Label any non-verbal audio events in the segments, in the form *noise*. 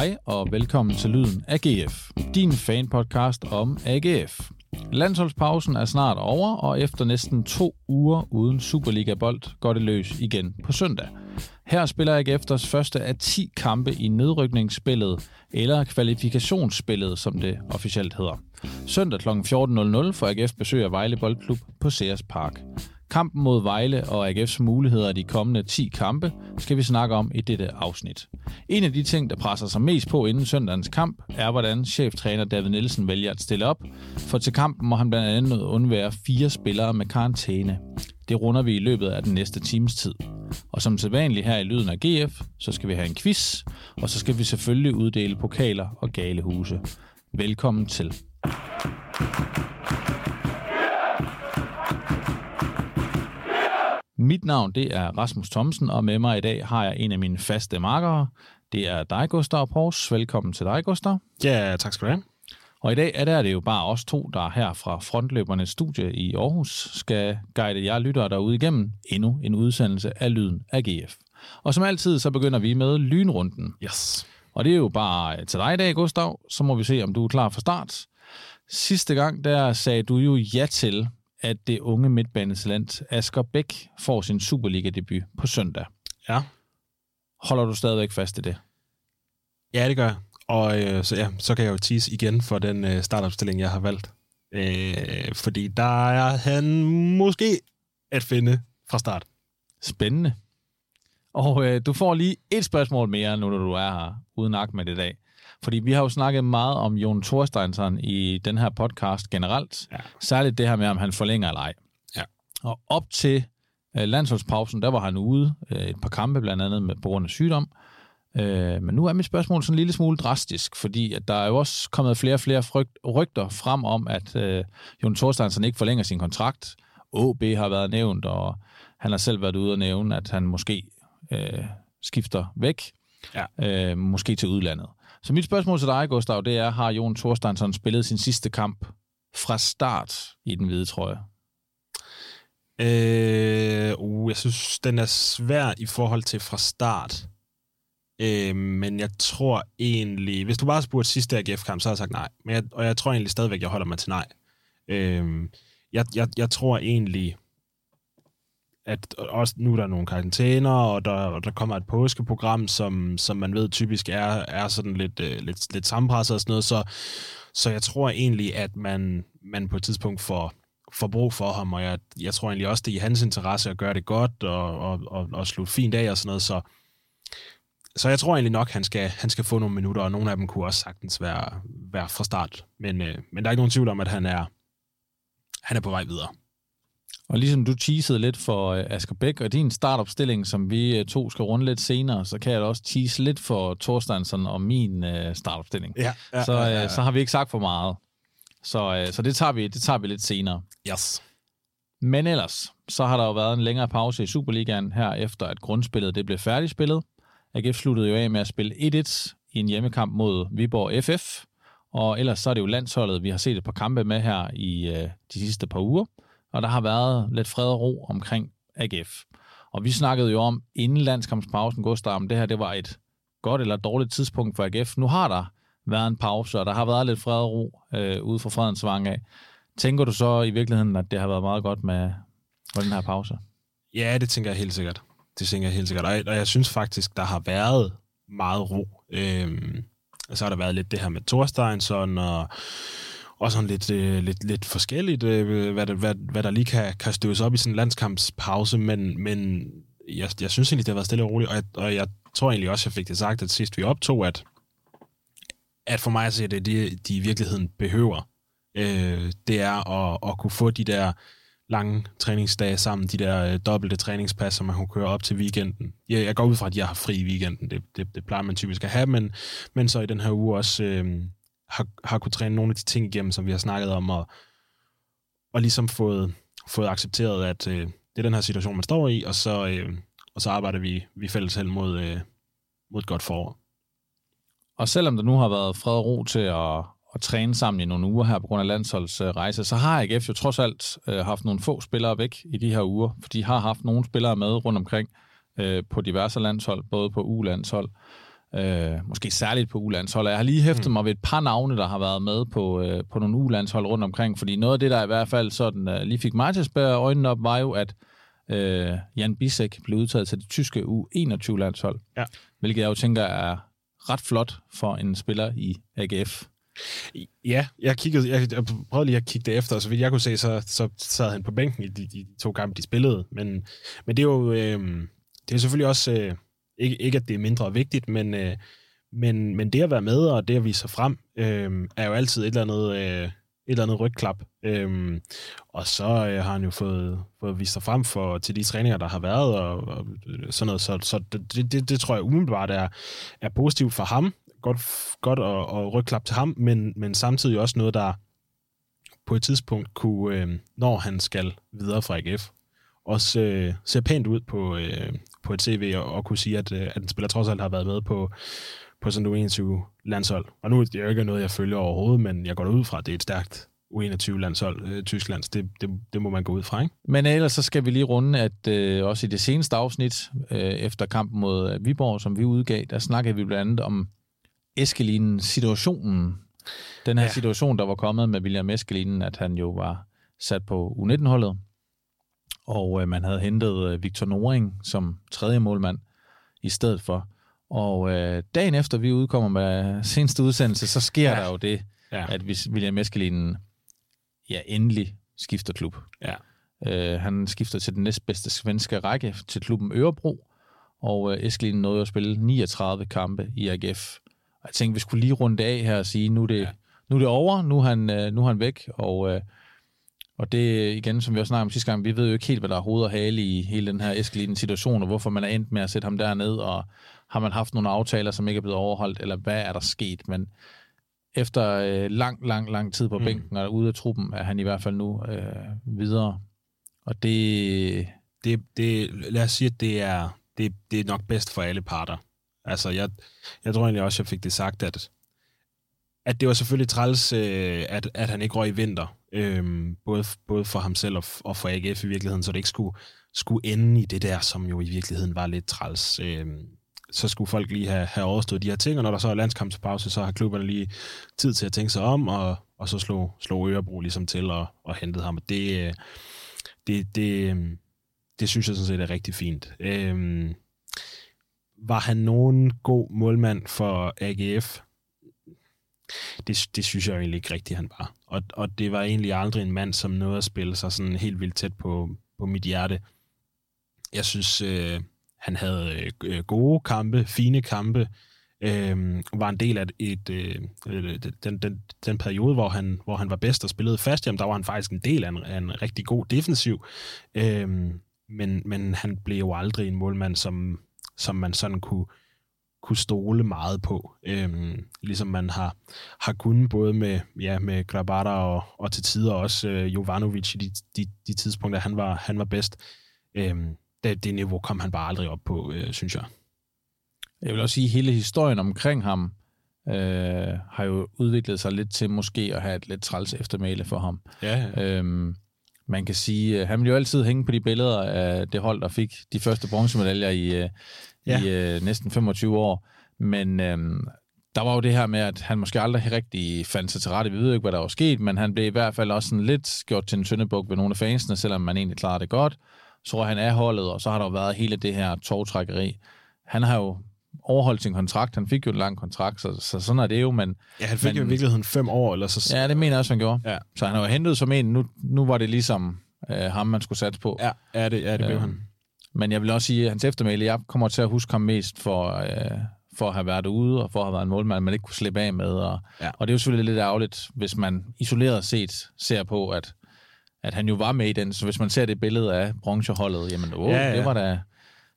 Hej og velkommen til Lyden af GF, din fanpodcast om AGF. Landsholdspausen er snart over, og efter næsten to uger uden Superliga-bold går det løs igen på søndag. Her spiller AGF deres første af 10 kampe i nedrykningsspillet, eller kvalifikationsspillet, som det officielt hedder. Søndag kl. 14.00 får AGF besøg af Vejle Boldklub på Sears Park. Kampen mod Vejle og AGF's muligheder de kommende 10 kampe skal vi snakke om i dette afsnit. En af de ting, der presser sig mest på inden søndagens kamp, er, hvordan cheftræner David Nielsen vælger at stille op, for til kampen må han blandt andet undvære fire spillere med karantæne. Det runder vi i løbet af den næste times tid. Og som sædvanligt her i Lyden af GF, så skal vi have en quiz, og så skal vi selvfølgelig uddele pokaler og galehuse. Velkommen til. Mit navn det er Rasmus Thomsen, og med mig i dag har jeg en af mine faste markere. Det er dig, Gustav Pors. Velkommen til dig, Gustav. Ja, tak skal du have. Og i dag er det jo bare os to, der her fra Frontløbernes studie i Aarhus skal guide jer lyttere derude igennem endnu en udsendelse af Lyden af GF. Og som altid, så begynder vi med lynrunden. Yes. Og det er jo bare til dig i dag, Gustav. Så må vi se, om du er klar for start. Sidste gang, der sagde du jo ja til, at det unge midtbanetalent Asger Bæk får sin Superliga-debut på søndag. Ja. Holder du stadigvæk fast i det? Ja, det gør jeg. Og øh, så, ja, så kan jeg jo tease igen for den øh, startopstilling, jeg har valgt. Øh, fordi der er han måske at finde fra start. Spændende. Og øh, du får lige et spørgsmål mere, nu når du er her, uden med i dag. Fordi vi har jo snakket meget om Jon Thorsteinsson i den her podcast generelt. Ja. Særligt det her med, om han forlænger eller ej. Ja. Og op til øh, landsholdspausen, der var han ude øh, et par kampe, blandt andet med, på grund af sygdom. Øh, men nu er mit spørgsmål sådan en lille smule drastisk, fordi at der er jo også kommet flere og flere frygt, rygter frem om, at øh, Jon Thorsteinsson ikke forlænger sin kontrakt. OB har været nævnt, og han har selv været ude og nævne, at han måske øh, skifter væk, ja. øh, måske til udlandet. Så mit spørgsmål til dig, Gustav, det er, har Jon Thorsteinsson spillet sin sidste kamp fra start i den hvide trøje? Øh, uh, jeg synes, den er svær i forhold til fra start. Øh, men jeg tror egentlig, hvis du bare spurgte sidste AGF-kamp, så har jeg sagt nej. Men jeg, og jeg tror egentlig stadigvæk, jeg holder mig til nej. Øh, jeg, jeg, jeg tror egentlig, at også nu er der nogle karantæner, og der, og der kommer et påskeprogram, som, som man ved typisk er, er sådan lidt, øh, lidt, lidt sammenpresset og sådan noget, så, så jeg tror egentlig, at man, man på et tidspunkt får, får brug for ham, og jeg, jeg tror egentlig også, det er i hans interesse at gøre det godt, og, og, og, og slutte fint af og sådan noget, så, så jeg tror egentlig nok, han skal, han skal få nogle minutter, og nogle af dem kunne også sagtens være, være fra start, men, øh, men der er ikke nogen tvivl om, at han er, han er på vej videre. Og ligesom du teasede lidt for uh, Asger Bæk og din startopstilling, som vi uh, to skal runde lidt senere, så kan jeg da også tease lidt for Thorsteinsson og min uh, startopstilling. Ja, ja, så, ja, ja, ja. så har vi ikke sagt for meget. Så, så det, tager vi, det tager vi lidt senere. Yes. Men ellers, så har der jo været en længere pause i Superligaen her efter, at grundspillet det blev færdigspillet. AGF sluttede jo af med at spille 1-1 i en hjemmekamp mod Viborg FF. Og ellers så er det jo landsholdet, vi har set et par kampe med her i de sidste par uger og der har været lidt fred og ro omkring AGF. Og vi snakkede jo om inden landskampspausen, Gustav, om det her det var et godt eller dårligt tidspunkt for AGF. Nu har der været en pause, og der har været lidt fred og ro øh, ude fra Fredens Vang af. Tænker du så i virkeligheden, at det har været meget godt med, med den her pause? Ja, det tænker jeg helt sikkert. Det tænker jeg helt sikkert. Og jeg, og jeg synes faktisk, der har været meget ro. Øhm, så har der været lidt det her med Thorsteinsson og og sådan lidt, øh, lidt, lidt forskelligt, øh, hvad, der, hvad, hvad der lige kan, kan støves op i sådan en landskampspause, men, men jeg, jeg synes egentlig, det har været stille og roligt, og jeg, og jeg tror egentlig også, jeg fik det sagt, at sidst vi optog, at, at for mig at se, det det, de i virkeligheden behøver, øh, det er at, at kunne få de der lange træningsdage sammen, de der øh, dobbelte træningspas, som man kunne køre op til weekenden. Jeg, jeg går ud fra, at jeg har fri i weekenden, det, det, det plejer man typisk at have, men, men så i den her uge også... Øh, har, har kunnet træne nogle af de ting igennem, som vi har snakket om, og, og ligesom fået, fået accepteret, at øh, det er den her situation, man står i, og så, øh, og så arbejder vi, vi fælles hen mod, øh, mod et godt forår. Og selvom der nu har været fred og ro til at, at træne sammen i nogle uger her på grund af landsholdsrejse, øh, så har AGF jo trods alt øh, haft nogle få spillere væk i de her uger, for de har haft nogle spillere med rundt omkring øh, på diverse landshold, både på U-landshold Øh, måske særligt på ulandshold. Jeg har lige hæftet mm. mig ved et par navne, der har været med på, øh, på nogle ulandshold rundt omkring, fordi noget af det, der i hvert fald sådan, øh, lige fik mig til at spære øjnene op, var jo, at øh, Jan Bisek blev udtaget til det tyske U21-landshold, Ja. hvilket jeg jo tænker er ret flot for en spiller i AGF. Ja, jeg, kiggede, jeg, jeg prøvede lige at kigge det efter, og så vidt jeg kunne se, så, så sad han på bænken i de, de to kampe, de spillede. Men, men det er jo øh, det er selvfølgelig også, øh, ikke, ikke at det er mindre vigtigt, men, øh, men, men det at være med og det at vise sig frem, øh, er jo altid et eller andet, øh, et eller andet rygklap. Øh, og så øh, har han jo fået, fået vist sig frem for, til de træninger, der har været, og, og øh, sådan noget. Så, så det, det, det tror jeg umiddelbart er, er positivt for ham, godt, godt at, at rygklap til ham, men, men samtidig også noget, der på et tidspunkt kunne, øh, når han skal videre fra AGF, også øh, ser pænt ud på, øh, på et CV, og, og kunne sige, at, øh, at en spiller trods alt har været med på, på sådan et 21 landshold. Og nu er det jo ikke noget, jeg følger overhovedet, men jeg går ud fra, at det er et stærkt U21-landshold, øh, Tysklands. Det, det, det må man gå ud fra, ikke? Men ellers så skal vi lige runde, at øh, også i det seneste afsnit, øh, efter kampen mod øh, Viborg, som vi udgav, der snakkede vi blandt andet om Eskelinen-situationen. Den her. Ja. situation, der var kommet med William Eskelinen, at han jo var sat på U19-holdet, og øh, man havde hentet øh, Victor Noring som tredje målmand i stedet for. Og øh, dagen efter vi udkommer med seneste udsendelse, så sker ja. Der jo det, Ja. at William Eskelinen ja, endelig skifter klub. Ja. Øh, han skifter til den næstbedste svenske række til klubben Ørebro, og øh, Eskelin nåede at spille 39 kampe i AGF. Og jeg tænkte, vi skulle lige runde af her og sige, nu er det. Ja. nu er det over, nu er han, øh, nu er han væk, og, øh, og det igen, som vi også snakkede om sidste gang, vi ved jo ikke helt, hvad der er hoved og hale i hele den her Eskelin-situation, og hvorfor man er endt med at sætte ham derned, og har man haft nogle aftaler, som ikke er blevet overholdt, eller hvad er der sket, men efter øh, lang, lang, lang tid på Mm. bænken og ude af truppen, er han i hvert fald nu øh, videre. Og det, det, det, lad os sige, at det er, det, det er nok bedst for alle parter. Altså, jeg, jeg tror egentlig også, jeg fik det sagt, at, at det var selvfølgelig træls, øh, at, at han ikke røg i vinter. Øh, både, både for ham selv og, og for AGF i virkeligheden, så det ikke skulle, skulle ende i det der, som jo i virkeligheden var lidt træls. Øh, så skulle folk lige have, have overstået de her ting, og når der så er landskampspause, så har klubberne lige tid til at tænke sig om, og, og så slog, slog Ørebro ligesom til og, og hentede ham. Og det, øh, det, det, øhm, det synes jeg sådan set er rigtig fint. Øhm, var han nogen god målmand for AGF? Det, det synes jeg egentlig ikke rigtigt, han var. Og, og det var egentlig aldrig en mand, som nåede at spille sig sådan helt vildt tæt på, på mit hjerte. Jeg synes, øh, han havde øh, øh gode kampe, fine kampe, øh, var en del af et, øh, øh, den, den, den periode, hvor han, hvor han var bedst og spillede fast, jamen, der var han faktisk en del af en, af en rigtig god defensiv. Øh, men, men han blev jo aldrig en målmand, som, som man sådan kunne, kunne stole meget på. Øhm, ligesom man har, har kunnet både med, ja, med Grabata og, og til tider også øh, Jovanovic i de, de, de tidspunkter, han var, han var bedst. Øhm, det, det niveau kom han bare aldrig op på, øh, synes jeg. Jeg vil også sige, at hele historien omkring ham øh, har jo udviklet sig lidt til måske at have et lidt træls eftermæle for ham. Ja, ja. Øhm, man kan sige, at han vil jo altid hænge på de billeder af det hold, der fik de første bronzemedaljer i, øh, Ja. i øh, næsten 25 år. Men øhm, der var jo det her med, at han måske aldrig rigtig fandt sig til rette. Vi ved jo ikke, hvad der var sket, men han blev i hvert fald også sådan lidt gjort til en syndebuk ved nogle af fansene, selvom man egentlig klarede det godt. Så han er holdet, og så har der jo været hele det her togtrækkeri. Han har jo overholdt sin kontrakt. Han fik jo en lang kontrakt, så, så sådan er det jo, men ja han fik men- jo i virkeligheden fem år, eller så... ja, det mener jeg også, han gjorde. Ja. Så han jo hentet som en, nu, nu var det ligesom øh, ham, man skulle satse på. ja, ja det, ja, det blev Øhm, han. Men jeg vil også sige, at hans eftermæle, jeg kommer til at huske ham mest for, øh, for at have været ude, og for at have været en målmand, man ikke kunne slippe af med. Og, Ja. og det er jo selvfølgelig lidt ærgerligt, hvis man isoleret set ser på, at, at han jo var med i den. Så hvis man ser det billede af bronzeholdet, jamen åh, Ja, ja, det var da,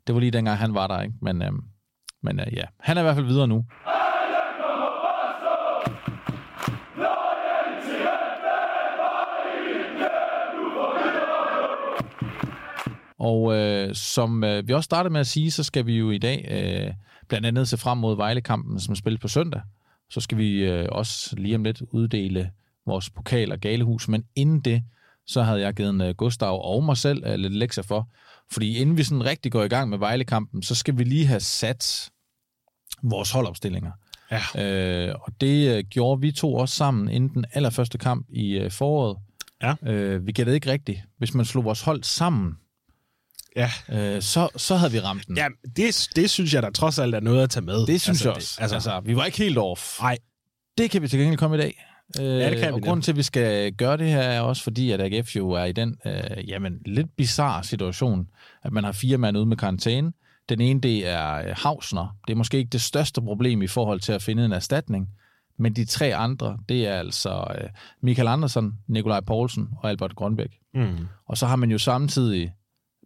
det var lige dengang, han var der, ikke? Men, øh, men øh, ja, han er i hvert fald videre nu. Og øh, som øh, vi også startede med at sige, så skal vi jo i dag øh, blandt andet se frem mod Vejlekampen, som spilles på søndag. Så skal vi øh, også lige om lidt uddele vores pokal og galehus. Men inden det, så havde jeg givet øh, Gustav og mig selv øh, lidt lektier for. Fordi inden vi sådan rigtig går i gang med Vejlekampen, så skal vi lige have sat vores holdopstillinger. Ja. Øh, og det øh, gjorde vi to også sammen inden den allerførste kamp i øh, foråret. Ja. Øh, vi gættede ikke rigtigt. Hvis man slog vores hold sammen, Ja. øh, så, så havde vi ramt den. Ja, det, det synes jeg da trods alt er noget at tage med. Det synes altså, jeg også. Det, altså, altså, vi var ikke helt off. nej, Det kan vi til gengæld komme i dag. Øh, Ja, det kan og grunden til, at vi skal gøre det her, er også fordi, at AGF jo er i den øh, jamen, lidt bizarre situation, at man har fire mand ude med karantæne. Den ene, det er øh, Hausner. Det er måske ikke det største problem i forhold til at finde en erstatning. Men de tre andre, det er altså øh, Michael Andersen, Nikolaj Poulsen og Albert Grønbæk. mm. Og så har man jo samtidig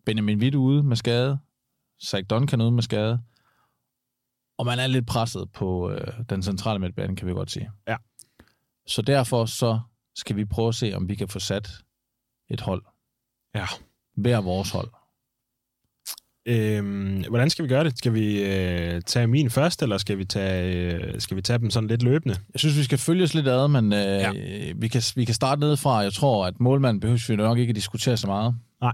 Benjamin Witt ude med skade, Zach Duncan ude med skade, og man er lidt presset på øh, den centrale midtbane, kan vi godt sige. Ja. Så derfor så skal vi prøve at se, om vi kan få sat et hold. Ja. Hver vores hold. Øhm, hvordan skal vi gøre det? Skal vi øh, tage min først, eller skal vi tage, øh, skal vi tage dem sådan lidt løbende? Jeg synes, vi skal følges lidt ad, men øh, Ja. ja. vi, kan, vi kan starte nedefra. Jeg tror, at målmanden behøver vi nok ikke at diskutere så meget. Nej.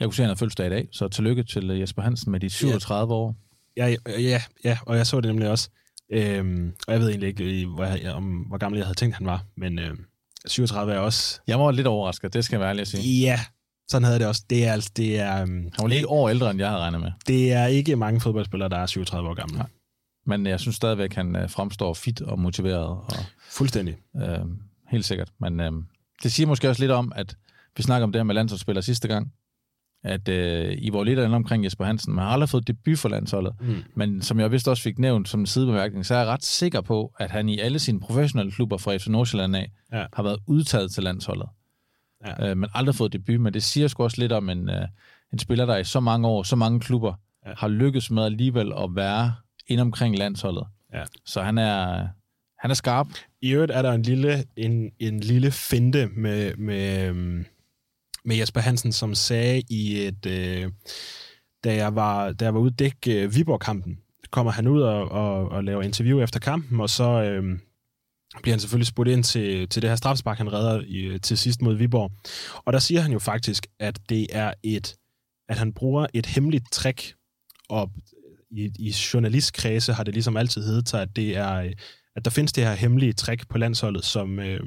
Jeg kunne se, at han har fødselsdag i dag, så tillykke til øh, Jesper Hansen med de 37 år. Ja, ja, ja, og jeg så det nemlig også. Øhm, og jeg ved egentlig ikke, hvor, jeg, om, hvor gammel jeg havde tænkt, han var, men øh, 37 er også... Jeg var lidt overrasket, det skal jeg være ærlig at sige. Ja, sådan havde det også. Det er, altså, det er, øhm, Han var lige et år ældre, end jeg havde regnet med. det er ikke mange fodboldspillere, der er 37 år gamle. Nej. Men jeg synes stadigvæk, at han øh, fremstår fit og motiveret. Og, Fuldstændig. øh, helt sikkert. Men øh, det siger måske også lidt om, at vi snakker om det her med landsholdsspillere sidste gang, at øh, I var lidt andet omkring Jesper Hansen. Man har aldrig fået debut for landsholdet. Mm. Men som jeg vist også fik nævnt som en sidebemærkning, så er jeg ret sikker på, at han i alle sine professionelle klubber fra FC Nordsjælland af, Ja. har været udtaget til landsholdet. Ja. Øh, men aldrig fået debut, men det siger sgu også lidt om en, øh, en spiller, der i så mange år, så mange klubber, Ja. har lykkes med alligevel at være ind omkring landsholdet. Ja. Så han er, han er skarp. I øvrigt er der en lille, en, en lille finte med, med, øhm, med Jesper Hansen, som sagde i et... Øh, da, jeg var, da jeg var ude dække øh, Viborg-kampen, kommer han ud og, og, og laver interview efter kampen, og så øh, bliver han selvfølgelig spurgt ind til, til det her strafspark, han redder i, til sidst mod Viborg. Og der siger han jo faktisk, at det er et at han bruger et hemmeligt trick, og i, i journalistkredse har det ligesom altid heddet sig, at det er, øh, at der findes det her hemmelige trick på landsholdet, som, øh,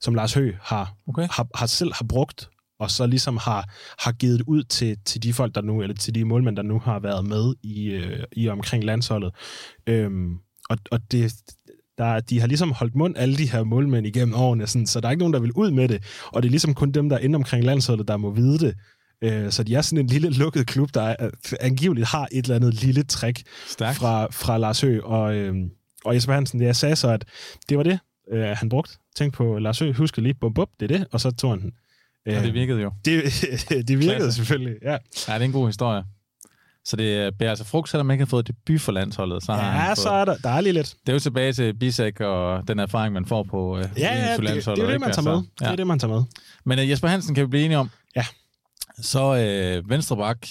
som Lars Høgh har, Okay. har, har selv har brugt, og så ligesom har, har givet ud til, til de folk, der nu, eller til de målmænd, der nu har været med i, øh, i omkring landsholdet. Øhm, og, og det, der, de har ligesom holdt mund, alle de her målmænd igennem årene, sådan, så der er ikke nogen, der vil ud med det. Og det er ligesom kun dem, der er inde omkring landsholdet, der må vide det. Øh, så de er sådan en lille lukket klub, der er, angiveligt har et eller andet lille trick Stærkt. fra, fra Lars Høgh. Og, øh, og Jesper Hansen, det jeg sagde så, at det var det, øh, han brugte. Tænk på Lars Høgh, husk lige, bum, bum, det er det, og så tog han den. Og det virkede jo. *laughs* Det, det virkede Klasse. selvfølgelig, ja. Ja, det er en god historie. Så det bærer altså frugt, selvom man ikke har fået debut for landsholdet. Så har han Ja, fået, så er der, der er lige lidt. Det er jo tilbage til Bisek og den erfaring, man får på øh, Ja, ja, det, det, er det, man tager med. Altså, Det er det, man tager med. Men uh, Jesper Hansen kan vi blive enige om. Ja. Så øh, venstre bak.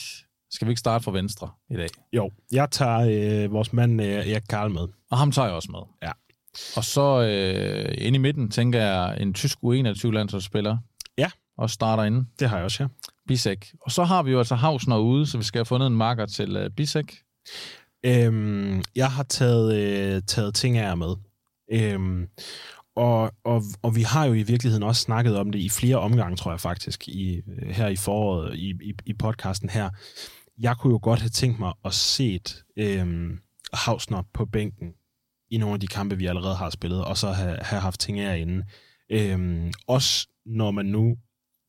Skal vi ikke starte fra venstre i dag? Jo, jeg tager øh, vores mand øh, Erik Karl med. Og ham tager jeg også med. Ja. Og så øh, inde i midten, tænker jeg, en tysk U21-landsholdsspiller. Ja. Og starter inde. Det har jeg også, ja. Bisek. Og så har vi jo altså Hausner ude, så vi skal have fundet en marker til øh, Bisek. Øhm, jeg har taget, øh, taget ting af jer med. Øhm, og, og, og vi har jo i virkeligheden også snakket om det i flere omgange, tror jeg faktisk, i, øh, her i foråret, i, i, i podcasten her. Jeg kunne jo godt have tænkt mig at set øhm, Hausner på bænken i nogle af de kampe, vi allerede har spillet, og så have, have haft ting af inde. Øhm, også når man nu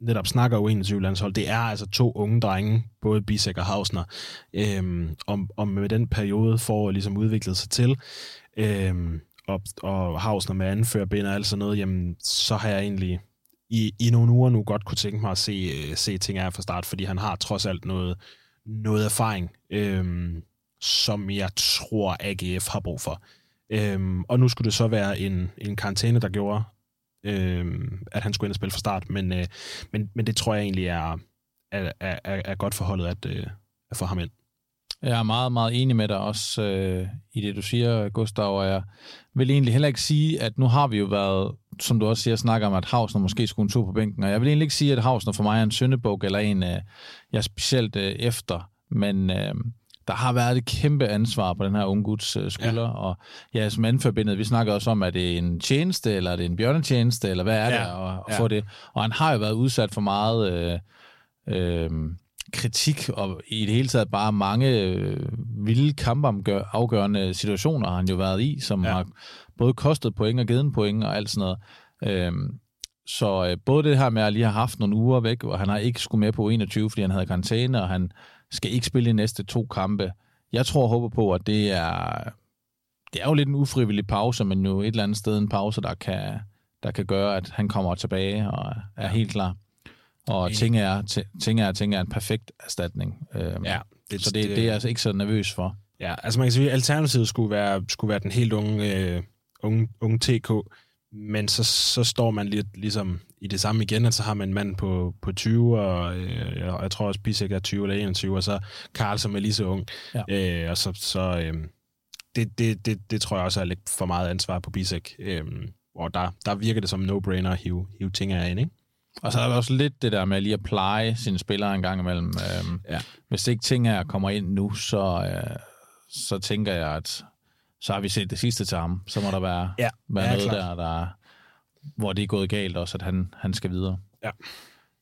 netop snakker U21-landshold, det er altså to unge drenge, både Bisek og Hausner, øhm, om, om med den periode får ligesom udviklet sig til, øhm, og, og Hausner med anfører og alt sådan noget, jamen, så har jeg egentlig i, i nogle uger nu godt kunne tænke mig at se, øh, se ting af fra start, fordi han har trods alt noget, noget erfaring, øhm, som jeg tror AGF har brug for. Øhm, og nu skulle det så være en, en karantæne, der gjorde, øh, at han skulle ind og spille fra start, men, øh, men, men det tror jeg egentlig er, er, er, er godt forholdet at, øh, at få ham ind. Jeg er meget, meget enig med dig også øh, i det, du siger, Gustav, og jeg vil egentlig heller ikke sige, at nu har vi jo været, som du også siger, snakker om, at Havsner måske skulle en tur på bænken, og jeg vil egentlig ikke sige, at Havsner for mig er en syndebuk, eller en, øh, jeg er specielt øh, efter, men øh, der har været et kæmpe ansvar på den her unge guds uh, skulder, ja. og ja, som anforbindet, vi snakker også om, er det en tjeneste, eller er det en bjørnetjeneste, eller hvad er ja. det at, at ja. få det? Og han har jo været udsat for meget øh, øh, kritik, og i det hele taget bare mange øh, vilde kampafgørende situationer har han jo været i, som ja. har både kostet point og givet point og alt sådan noget. Øh, så øh, både det her med at lige have haft nogle uger væk, og han har ikke skulle med på 21, fordi han havde karantæne, og han skal ikke spille de næste to kampe. Jeg tror og håber på, at det er, det er jo lidt en ufrivillig pause, men jo et eller andet sted en pause, der kan, der kan gøre, at han kommer tilbage og er helt klar. Og ting er, ting er, ting er en perfekt erstatning. Øhm, ja, det, så det, det, det er jeg altså ikke så nervøs for. Ja, altså man kan sige, at alternativet skulle være, skulle være den helt unge, øh, unge, unge TK, men så, så står man lidt ligesom i det samme igen, at så har man en mand på, på 20, og øh, jeg, jeg tror også, Bisek er 20 eller 21, og så Karl, som er lige så ung. Ja. Øh, og så, så øh, det, det, det, det tror jeg også er lidt for meget ansvar på Bisek. Øh, og der, der virker det som no-brainer at hive, hive ting af ind, ikke? Og så er der også lidt det der med lige at pleje sine spillere en gang imellem. Øhm, ja. Hvis ikke ting her kommer ind nu, så, øh, så tænker jeg, at så har vi set det sidste til ham. Så må der være, ja, være ja, noget klart. der, der, hvor det er gået galt også, at han, han skal videre. Ja.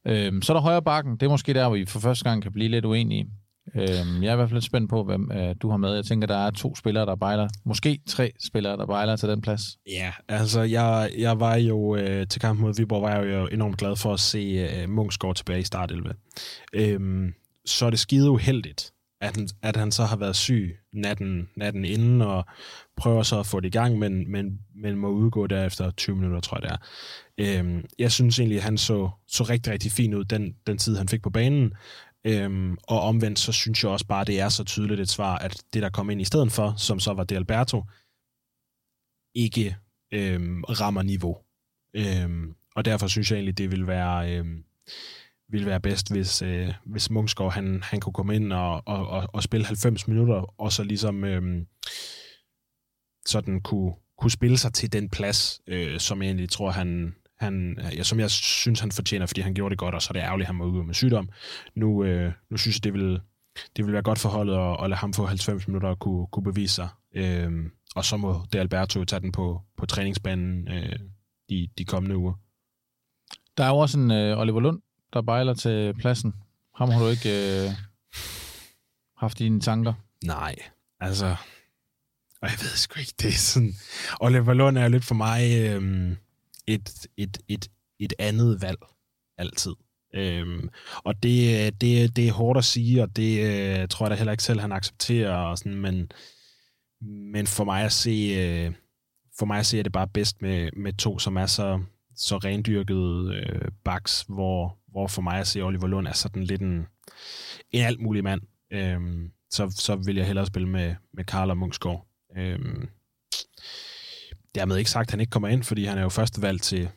Øhm, så er der højre bakken. Det er måske der, hvor vi for første gang kan blive lidt uenige. Øhm, jeg er i hvert fald lidt spændt på, hvem øh, du har med. Jeg tænker, der er to spillere, der bejler. Måske tre spillere, der bejler til den plads. Ja, altså jeg, jeg var jo øh, til kamp mod Viborg, var jeg jo enormt glad for at se øh, Munchsgaard tilbage i startelve. Øhm, så er det skide uheldigt, at han, at han så har været syg natten, natten inden, og prøver så at få det i gang, men, men, men må udgå derefter 20 minutter, tror jeg det er. Øhm, jeg synes egentlig, at han så, så rigtig, rigtig fin ud den, den tid, han fik på banen. Øhm, og omvendt, så synes jeg også bare, det er så tydeligt et svar, at det, der kom ind i stedet for, som så var det Alberto, ikke øhm, rammer niveau. Øhm, og derfor synes jeg egentlig, det vil være... Øhm, ville være bedst, hvis, øh, hvis Mungskov han, han kunne komme ind og, og, og, og spille 90 minutter, og så ligesom øh, sådan kunne, kunne spille sig til den plads, øh, som jeg egentlig tror, han, han, ja, som jeg synes, han fortjener, fordi han gjorde det godt, og så er det ærgerligt, at han må ud med sygdom. Nu, øh, nu synes jeg, det vil, det vil være godt for holdet at, at lade ham få 90 minutter og kunne, kunne bevise sig. Øh, og så må det Alberto tage den på, på træningsbanen øh, de, de kommende uger. Der er jo også en øh, Oliver Lund, der bejler til pladsen. Ham har du ikke øh, haft dine tanker? Nej, altså... Og jeg ved sgu ikke, det er sådan... Oliver Lund er lidt for mig øh, et, et, et, et andet valg, altid. Øhm, og det, det, det er hårdt at sige, og det øh, tror jeg da heller ikke selv, han accepterer. Og sådan, men, men for mig at se, øh, for mig at se, er det bare bedst med, med to, som er så, så rendyrket øh, baks, hvor, hvor for mig at se Oliver Lund er sådan lidt en, en alt mulig mand. Øhm, så, så vil jeg hellere spille med, med Karl og Munchsgaard. Øhm, dermed ikke sagt, at han ikke kommer ind, fordi han er jo første valg til,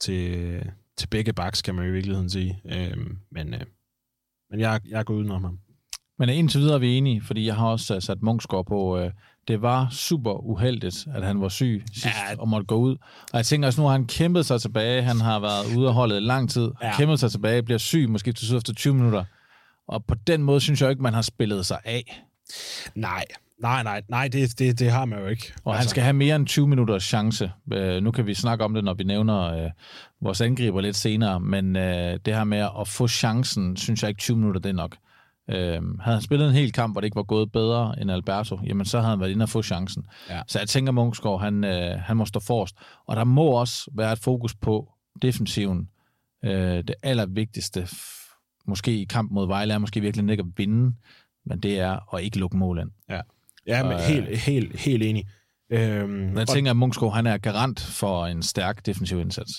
til, til begge baks, kan man jo i virkeligheden sige. Øhm, men, øh, men jeg, jeg er gået udenom ham. Men indtil videre er vi enige, fordi jeg har også øh, sat Munchsgaard på, øh, det var super uheldigt, at han var syg sidst ja. og måtte gå ud. Og jeg tænker også, nu har han kæmpet sig tilbage. Han har været ude af holdet lang tid. Ja. Kæmpet sig tilbage, bliver syg, måske til efter 20 minutter. Og på den måde synes jeg ikke, man har spillet sig af. Nej, nej, nej, nej, det, det, det har man jo ikke. Og altså. han skal have mere end 20 minutters chance. Uh, nu kan vi snakke om det, når vi nævner uh, vores angriber lidt senere, men uh, det her med at få chancen, synes jeg ikke 20 minutter, det er nok. Øhm, havde han spillet en hel kamp, hvor det ikke var gået bedre end Alberto, jamen så havde han været inde og få chancen. Ja. Så jeg tænker, Munchsgaard, han, øh, han må stå forrest. Og der må også være et fokus på defensiven. Øh, det allervigtigste, måske i kamp mod Vejle, er måske virkelig ikke at vinde, men det er at ikke lukke mål ind. Ja, ja men og, helt, helt, helt enig. Øhm, jeg tænker, at Munchsgaard, han er garant for en stærk defensiv indsats.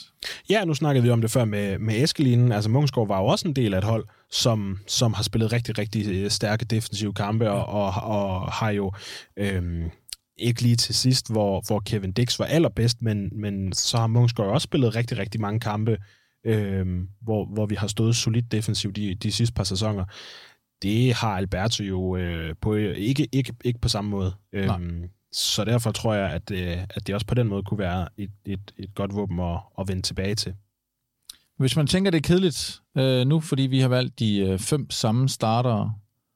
Ja, nu snakkede vi om det før med, med Eskelinen. Altså, Munchsgaard var jo også en del af et hold, som, som har spillet rigtig, rigtig øh, stærke defensive kampe, og, og, og har jo øhm, ikke lige til sidst, hvor, hvor Kevin Dix var allerbedst, men, men så har Munchsgaard også spillet rigtig, rigtig mange kampe, øhm, hvor, hvor vi har stået solidt defensivt de, de sidste par sæsoner. Det har Alberto jo øh, på, ikke, ikke, ikke på samme måde. Øhm, så derfor tror jeg, at, øh, at det også på den måde kunne være et, et, et godt våben at, at vende tilbage til. Hvis man tænker, det er kedeligt øh, nu, fordi vi har valgt de øh, fem samme starter,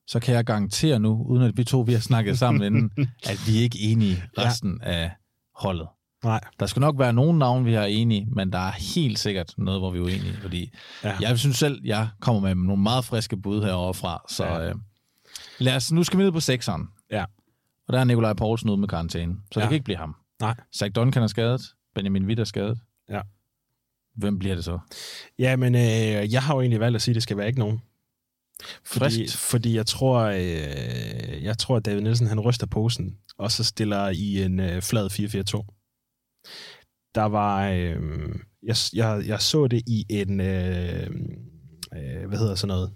så kan jeg garantere nu, uden at vi to vi har snakket sammen inden, *laughs* at vi er ikke enige resten ja. af holdet. Nej. Der skal nok være nogle navne, vi er enige, men der er helt sikkert noget, hvor vi er uenige, fordi ja. jeg synes selv, jeg kommer med nogle meget friske bud herovre fra, så ja. øh, lad os, nu skal vi ned på sekseren. Ja. Og der er Nikolaj Poulsen ude med karantæne, så ja. det kan ikke blive ham. Nej. Zach Duncan er skadet, Benjamin Witt er skadet. Ja. Hvem bliver det så? Ja, men øh, jeg har jo egentlig valgt at sige, at det skal være ikke nogen. Fordi, fordi jeg tror, øh, jeg tror, at David Nielsen han ryster posen, og så stiller i en øh, flad 4-4-2. Der var, øh, jeg, jeg, jeg så det i en, øh, øh, hvad hedder sådan noget,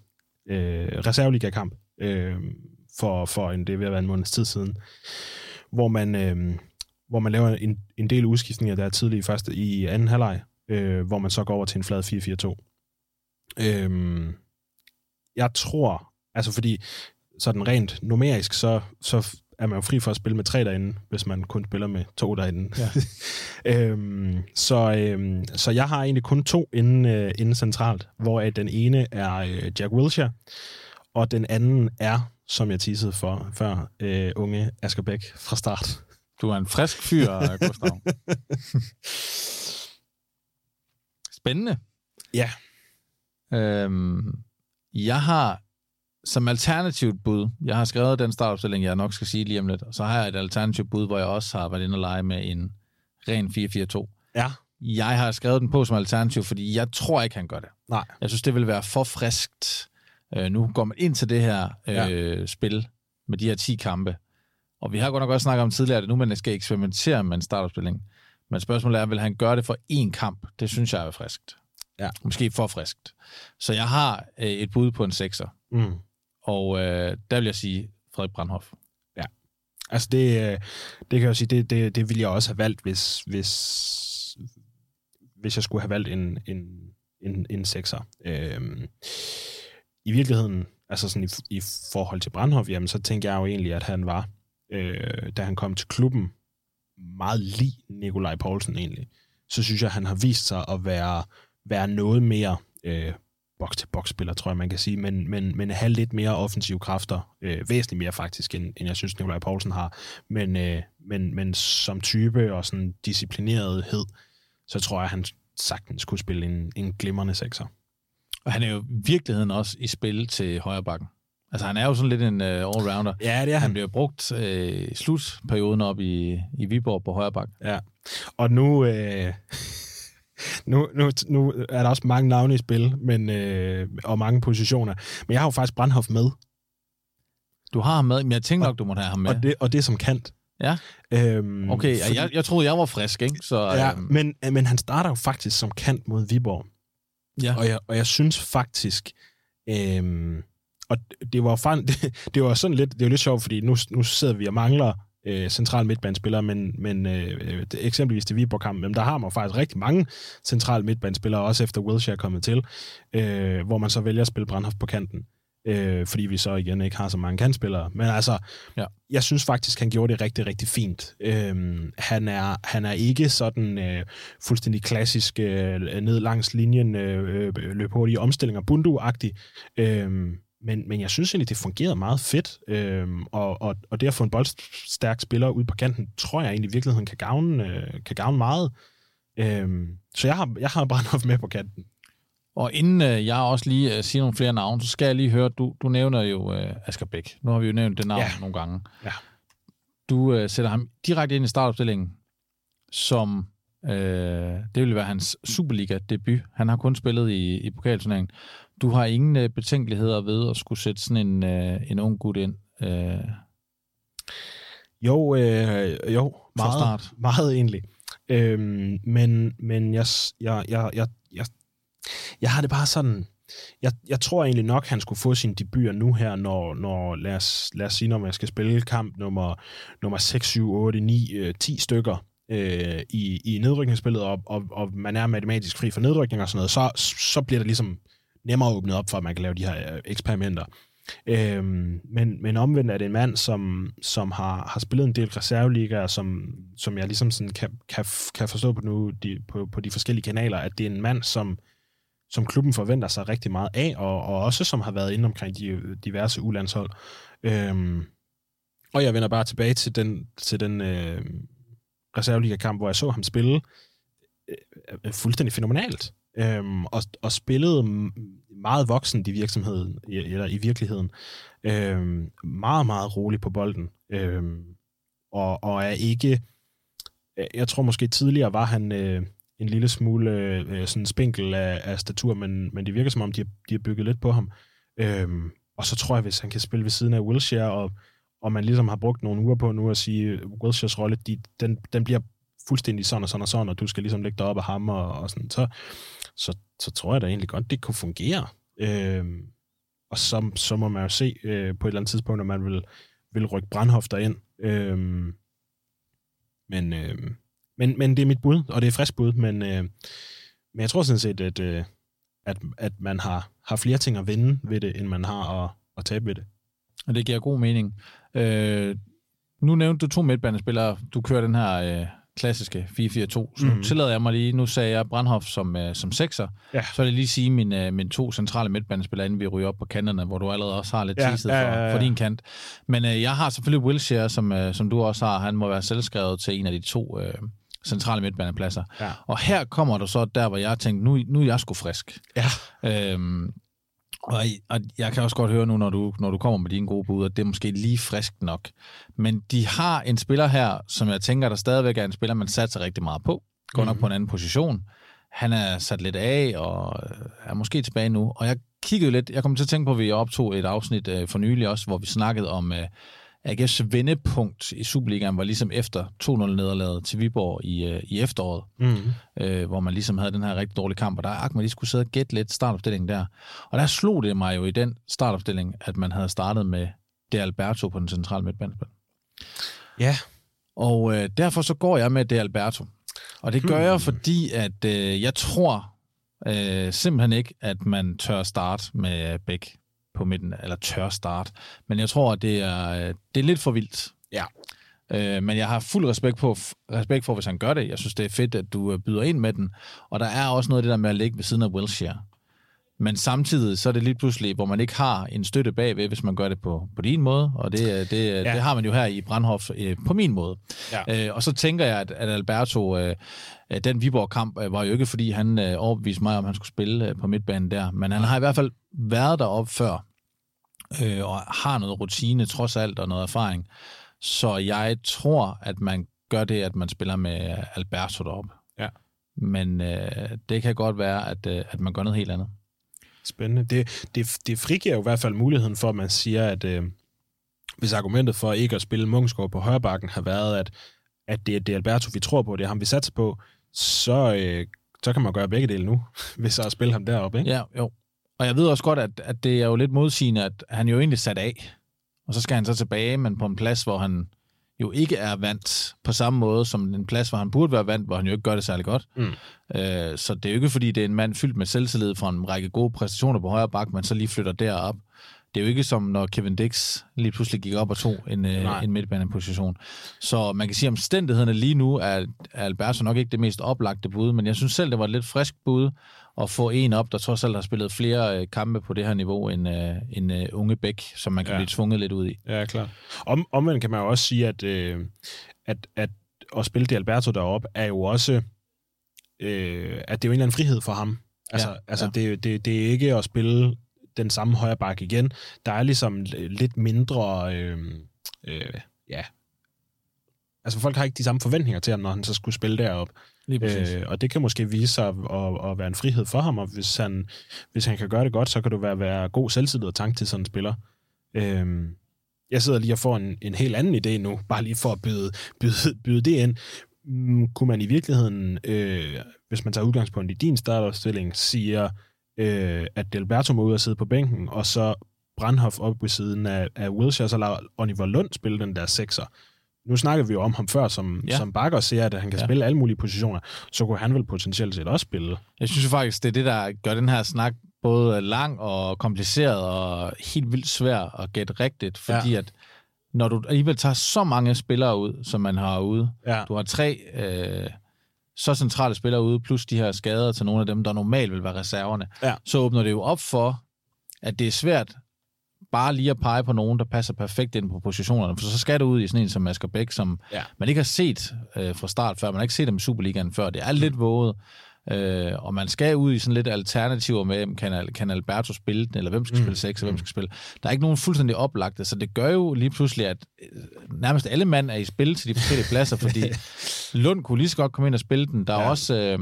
øh, reserveliga-kamp, øh, for, for en, det er ved at være en måneds tid siden, hvor man, øh, hvor man laver en, en del udskiftninger der tidligt i første i anden halvleg, øh, hvor man så går over til en flad 4-4-2. Øh, jeg tror, altså fordi sådan rent numerisk, så, så er man jo fri for at spille med tre derinde, hvis man kun spiller med to derinde. Ja. *laughs* øhm, så, øhm, så jeg har egentlig kun to inde, øh, inde centralt, hvor den ene er øh, Jack Wilshere, og den anden er, som jeg teasede for før, øh, unge Asger Bæk fra start. Du er en frisk fyr, *laughs* Gustav. Spændende. Ja. Øhm, jeg har som alternativt bud, jeg har skrevet den startopstilling, jeg nok skal sige lige om lidt, og så har jeg et alternativt bud, hvor jeg også har været inde og lege med en ren 4-4-2. Ja. Jeg har skrevet den på som alternativ, fordi jeg tror ikke, han gør det. Nej. Jeg synes, det vil være for friskt. Øh, nu går man ind til det her øh, ja. spil med de her 10 kampe, og vi har godt nok også snakket om tidligere, at nu man skal eksperimentere med en startopstilling. Men spørgsmålet er, vil han gøre det for én kamp? Det synes jeg er friskt. Ja. Måske for friskt. Så jeg har øh, et bud på en sekser. Mm. Og øh, der vil jeg sige Frederik Brandhoff. Ja. Altså det, øh, det kan jeg sige, det, det, det ville jeg også have valgt, hvis, hvis, hvis jeg skulle have valgt en, en, en, en sekser. Øhm, I virkeligheden, altså sådan i, i forhold til Brandhoff, jamen så tænker jeg jo egentlig, at han var, øh, da han kom til klubben, meget lige Nikolaj Poulsen egentlig. Så synes jeg, at han har vist sig at være, være noget mere øh, box-til-box-spiller, tror jeg, man kan sige, men, men, men have lidt mere offensive kræfter, øh, væsentligt mere faktisk, end, end jeg synes, Nikolaj Poulsen har, men, øh, men, men som type og sådan disciplinerethed, så tror jeg, han sagtens kunne spille en, en glimrende sekser. Og han er jo i virkeligheden også i spil til højre bakken. Altså, han er jo sådan lidt en uh, allrounder. Ja, det er han. Han bliver brugt øh, i slutperioden op i, i Viborg på højre bak. Ja, og nu... Øh, *laughs* nu, nu, nu er der også mange navne i spil, men, øh, og mange positioner. Men jeg har jo faktisk Brandhoff med. Du har ham med, men jeg tænker nok, du må have ham med. Og det, og det er som kant. Ja. Øhm, okay, fordi, jeg, jeg troede, jeg var frisk, ikke? Så, ja, øhm. men, men han starter jo faktisk som kant mod Viborg. Ja. Og jeg, og jeg synes faktisk, øhm, og det var, fan, *laughs* det, det var sådan lidt, det var lidt sjovt, fordi nu, nu sidder vi og mangler øh, central midtbanespillere, men, men øh, det, eksempelvis til Viborg-kampen, der har man faktisk rigtig mange central midtbanespillere, også efter Wilshere er kommet til, øh, hvor man så vælger at spille Brandhoff på kanten, øh, fordi vi så igen ikke har så mange kantspillere. Men altså, ja. jeg synes faktisk, han gjorde det rigtig, rigtig fint. Øh, han, er, han er ikke sådan øh, fuldstændig klassisk øh, ned langs linjen, øh, øh løb hurtige omstillinger, bundu-agtig, øh, men, men jeg synes egentlig, det fungerede meget fedt, øhm, og, og, og det at få en boldstærk spiller ud på kanten, tror jeg egentlig i virkeligheden kan gavne, øh, kan gavne meget. Øhm, så jeg har, jeg har Brandhoff *laughs* med på kanten. Og inden øh, jeg også lige øh, siger nogle flere navne, så skal jeg lige høre, du, du nævner jo øh, Asger Bæk. Nu har vi jo nævnt det navn ja. nogle gange. Ja. Du øh, sætter ham direkte ind i startopstillingen, som øh, det vil være hans Superliga-debut. Han har kun spillet i, i pokalturneringen. Du har ingen øh, betænkeligheder ved at skulle sætte sådan en, øh, en ung gut ind? Øh, jo, øh, jo meget, start. meget egentlig. Øhm, men men jeg, jeg, jeg, jeg, jeg, jeg har det bare sådan... Jeg, jeg tror egentlig nok, han skulle få sin debut nu her, når, når lad, os, lad os sige, når man skal spille kamp nummer, nummer 6, 7, 8, 9, 10 stykker øh, i, i nedrykningsspillet, og, og, og man er matematisk fri for nedrykning og sådan noget, så, så bliver det ligesom nemmere åbnet op for, at man kan lave de her øh, eksperimenter. Øhm, men, men omvendt er det en mand, som, som har, har spillet en del reserveligaer, som, som jeg ligesom sådan kan, kan, kan forstå på, nu, de, på, på de forskellige kanaler, at det er en mand, som, som klubben forventer sig rigtig meget af, og, og også som har været inde omkring de diverse ulandshold. Øhm, og jeg vender bare tilbage til den, til den øh, reserveliga-kamp, hvor jeg så ham spille øh, øh fuldstændig fænomenalt. Øhm, og, og spillede meget voksen i virksomheden, eller i virkeligheden. Øhm, meget, meget rolig på bolden. Øhm, og, og er ikke... Øh, jeg tror måske tidligere var han øh, en lille smule øh, øh, sådan spinkel af, af statur, men, men det virker som om, de har, de har bygget lidt på ham. Øhm, og så tror jeg, hvis han kan spille ved siden af Wilshere, og, og man ligesom har brugt nogle uger på nu at sige, Wilsheres rolle, de, den, den bliver fuldstændig sådan og sådan og sådan, og du skal ligesom lægge dig op af ham og, og sådan, så, så, så tror jeg da egentlig godt, det kunne fungere. Øh, og så, så må man jo se øh, på et eller andet tidspunkt, når man vil, vil rykke brandhofter ind. Øh, men, øh, men, men det er mit bud, og det er frisk bud, men, øh, men jeg tror sådan set, at, øh, at, at man har, har flere ting at vinde ved det, end man har at, at tabe ved det. Og det giver god mening. Øh, nu nævnte du to midtbanespillere. Du kører den her øh, klassiske 4-4-2. Så mm. nu tillader jeg mig lige, nu sagde jeg Brandhoff som, øh, som sekser. Ja. Så vil jeg lige sige min, øh, min to centrale midtbanespillere, inden vi ryger op på kanterne, hvor du allerede også har lidt ja, ja, ja, ja. For, for din kant. Men øh, jeg har selvfølgelig Wilshere, som, øh, som du også har. Han må være selvskrevet til en af de to øh, centrale midtbanepladser. Ja. Og her kommer du så der, hvor jeg tænkte, nu, nu er jeg sgu frisk. Ja. Øhm, og, og jeg kan også godt høre nu, når du, når du kommer med dine gode bud, at det er måske lige frisk nok. Men de har en spiller her, som jeg tænker, der stadigvæk er en spiller, man satser rigtig meget på. Går nok mm-hmm. på en anden position. Han er sat lidt af, og er måske tilbage nu. Og jeg kiggede lidt, jeg kom til at tænke på, at vi optog et afsnit øh, for nylig også, hvor vi snakkede om øh, AGF's vendepunkt i Superligaen var ligesom efter 2-0-nederlaget til Viborg i, øh, i efteråret, mm. øh, hvor man ligesom havde den her rigtig dårlige kamp, og der Akman lige skulle sidde og gætte lidt startopstillingen der. Og der slog det mig jo i den startopstilling, at man havde startet med De Alberto på den centrale midtbanespil. Ja. Og øh, derfor så går jeg med De Alberto. Og det gør hmm. jeg, fordi at øh, jeg tror øh, simpelthen ikke, at man tør starte med Bæk på midten, eller tør start. Men jeg tror, at det er, det er lidt for vildt. Ja. Øh, men jeg har fuld respekt, på, respekt for, hvis han gør det. Jeg synes, det er fedt, at du øh, byder ind med den. Og der er også noget af det der med at ligge ved siden af Wilshere. Men samtidig så er det lige pludselig, hvor man ikke har en støtte bagved, hvis man gør det på, på din måde, og det, øh, det, ja. det har man jo her i Brandhof øh, på min måde. Ja. Øh, og så tænker jeg, at, at Alberto, øh, den Viborg-kamp øh, var jo ikke, fordi han øh, overbeviste mig, om han skulle spille øh, på midtbanen der, men han har i hvert fald været deroppe før, øh, og har noget rutine trods alt, og noget erfaring. Så jeg tror, at man gør det, at man spiller med Alberto deroppe. Ja. Men øh, det kan godt være, at, øh, at man gør noget helt andet. Spændende. Det, det, det frigiver jo i hvert fald muligheden for, at man siger, at øh, hvis argumentet for ikke at spille Mungsgaard på højrebakken har været, at, at det, det er Alberto, vi tror på, det er ham, vi satser på, så, øh, så kan man gøre begge dele nu, *laughs* hvis så at spille ham deroppe, ikke? Ja, jo. Og jeg ved også godt, at, at det er jo lidt modsigende, at han jo egentlig sat af, og så skal han så tilbage, men på en plads, hvor han jo ikke er vant på samme måde som en plads, hvor han burde være vant, hvor han jo ikke gør det særlig godt. Mm. Øh, så det er jo ikke, fordi det er en mand fyldt med selvtillid fra en række gode præstationer på højre bak, man så lige flytter derop. Det er jo ikke som, når Kevin Dix lige pludselig gik op og tog en, øh, en midtbaneposition. Så man kan sige, at omstændighederne lige nu er, er Alberto nok ikke det mest oplagte bud, men jeg synes selv, det var et lidt frisk bud at få en op, der trods alt har spillet flere øh, kampe på det her niveau end øh, en øh, unge Bæk, som man kan ja. blive tvunget lidt ud i. Ja, klar. Om, omvendt kan man jo også sige, at, øh, at, at at spille det Alberto deroppe er jo også, øh, at det er jo en eller anden frihed for ham. Altså, ja, altså ja. Det, det, det er ikke at spille den samme højre bak igen. Der er ligesom lidt mindre, øh, øh, ja, altså folk har ikke de samme forventninger til ham, når han så skulle spille derop. Øh, og det kan måske vise sig at, at, at være en frihed for ham, og hvis han, hvis han kan gøre det godt, så kan du være, være god selvtillid og tanke til sådan en spiller. Øh, jeg sidder lige og får en, en helt anden idé nu, bare lige for at byde, byde, byde det ind. Mm, kunne man i virkeligheden, øh, hvis man tager udgangspunkt i din startopstilling, siger, øh, at Delberto må ud og sidde på bænken, og så Brandhoff op ved siden af, af Wilshere, så lader Oliver Lund spille den der sekser. Nu snakker vi jo om ham før, som, ja. som bakker siger, at han kan ja. spille alle mulige positioner. Så kunne han vel potentielt set også spille. Jeg synes faktisk, det er det, der gør den her snak både lang og kompliceret og helt vildt svær at gætte rigtigt, fordi ja. at når du alligevel tager så mange spillere ud, som man har ude, ja. du har tre øh, så centrale spillere ude, plus de her skader til nogle af dem, der normalt vil være reserverne, Ja. så åbner det jo op for, at det er svært bare lige at pege på nogen, der passer perfekt ind på positionerne, for så skal det ud i sådan en som Asger Bæk, som Ja. man ikke har set øh, fra start før, man har ikke set dem i Superligaen før, det er lidt våget, øh, og man skal ud i sådan lidt alternativer med, kan, kan Alberto spille den, eller hvem skal Mm. spille 6, og hvem skal spille. Der er ikke nogen fuldstændig oplagte, så det gør jo lige pludselig, at øh, nærmest alle mand er i spil til de forskellige pladser, fordi *laughs* Lund kunne lige så godt komme ind og spille den. Der er ja. også øh,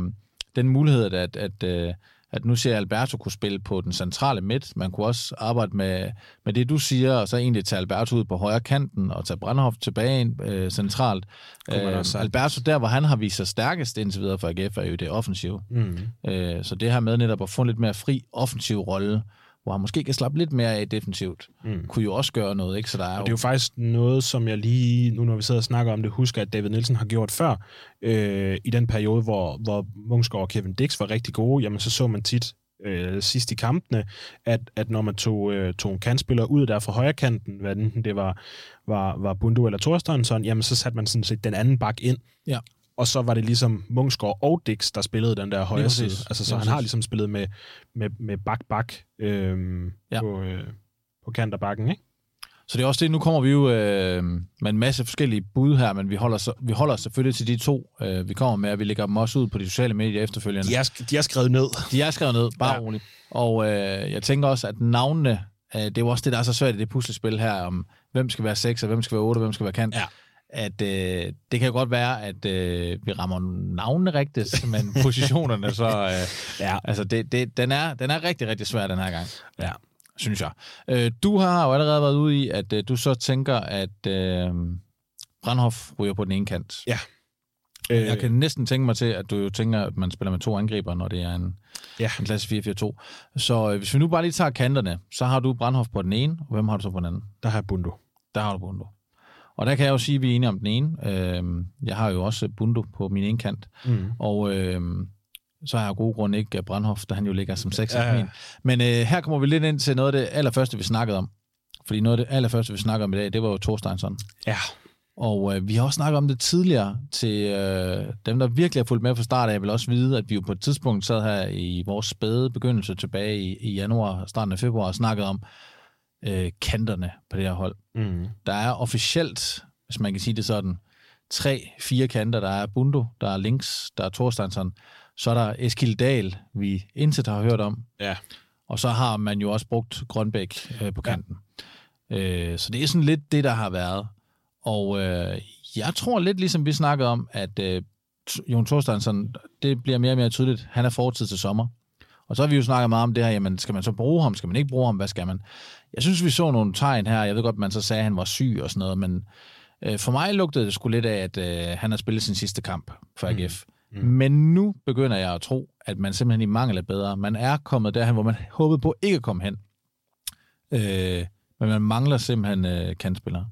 den mulighed, at, at, øh, at nu ser Alberto kunne spille på den centrale midt. Man kunne også arbejde med, med det, du siger, og så egentlig tage Alberto ud på højre kanten og tage Brandhoff tilbage ind, øh, centralt. Øh. Alberto, der hvor han har vist sig stærkest indtil videre for AGF, er jo det offensive. Mm. Øh, så det her med netop at få en lidt mere fri offensiv rolle, hvor han måske kan slappe lidt mere af defensivt, Mm. kunne jo også gøre noget, ikke? Så der er Og det er jo faktisk noget, som jeg lige, nu når vi sidder og snakker om det, husker, at David Nielsen har gjort før. Øh, I den periode, hvor, hvor Mungsgaard og Kevin Dix var rigtig gode, jamen så så man tit øh, sidst i kampene, at, at når man tog, øh, tog en kantspiller ud der fra højre kanten, hvad enten det var, var, var Bundu eller Thorstensson, jamen så satte man sådan set den anden bak ind. Ja. Og så var det ligesom Mungsgaard og Dix, der spillede den der højre side. Altså, så han har ligesom spillet med, med, med bak-bak øh, Ja. på, øh, på kant af bakken, ikke? Så det er også det, nu kommer vi jo øh, med en masse forskellige bud her, men vi holder, så, vi holder os selvfølgelig til de to, øh, vi kommer med, og vi lægger dem også ud på de sociale medier efterfølgende. De er, de er skrevet ned. De er skrevet ned, bare ja. roligt. Og øh, jeg tænker også, at navnene, øh, det er jo også det, der er så svært i det puslespil her, om hvem skal være 6, og hvem skal være 8, og hvem skal være kant. Ja. At øh, det kan jo godt være, at øh, vi rammer navnene rigtigt, men *laughs* positionerne så... Øh, Ja. Altså, det, det, den, er, den er rigtig, rigtig svær den her gang Ja. synes jeg. Øh, du har jo allerede været ude i, at øh, du så tænker, at øh, Brandhoff ryger på den ene kant. Ja. Øh, jeg kan næsten tænke mig til, at du jo tænker, at man spiller med to angriber, når det er en, Ja. en klasse 4-4-2. Så øh, hvis vi nu bare lige tager kanterne, så har du Brandhoff på den ene, og hvem har du så på den anden? Der har jeg Bundu. Der har du Bundo. Og der kan jeg jo sige, at vi er enige om den ene. Øh, jeg har jo også Bundo på min ene kant. Mm. Og øh, så har jeg gode grunde ikke øh, Brandhoff, da han jo ligger som 6 Ja, ja. Men øh, her kommer vi lidt ind til noget af det allerførste, vi snakkede om. Fordi noget af det allerførste, vi snakkede om i dag, det var jo Thorsteinsson. Ja. Og øh, vi har også snakket om det tidligere til øh, dem, der virkelig har fulgt med fra start af, vil også vide, at vi jo på et tidspunkt sad her i vores spæde begyndelse tilbage i, i januar, starten af februar, og snakkede om øh, kanterne på det her hold. Mm. Der er officielt, hvis man kan sige det sådan, tre, fire kanter. Der er Bundo, der er Links, der er Thorsteinsson, så er der Eskil Dahl, vi intet har hørt om, Ja. og så har man jo også brugt Grønbæk øh, på kanten. Ja. Øh, så det er sådan lidt det, der har været. Og øh, jeg tror lidt, ligesom vi snakkede om, at øh, Jon Thorsteinsson, det bliver mere og mere tydeligt, han er fortid til sommer. Og så har vi jo snakket meget om det her, jamen skal man så bruge ham, skal man ikke bruge ham, hvad skal man? Jeg synes, vi så nogle tegn her, jeg ved godt, man så sagde, at han var syg og sådan noget, men øh, for mig lugtede det sgu lidt af, at øh, han har spillet sin sidste kamp for AGF. Mm. Mm. Men nu begynder jeg at tro, at man simpelthen i mangel er bedre. Man er kommet derhen, hvor man håbede på ikke at komme hen. Øh, men man mangler simpelthen øh, kantspillere.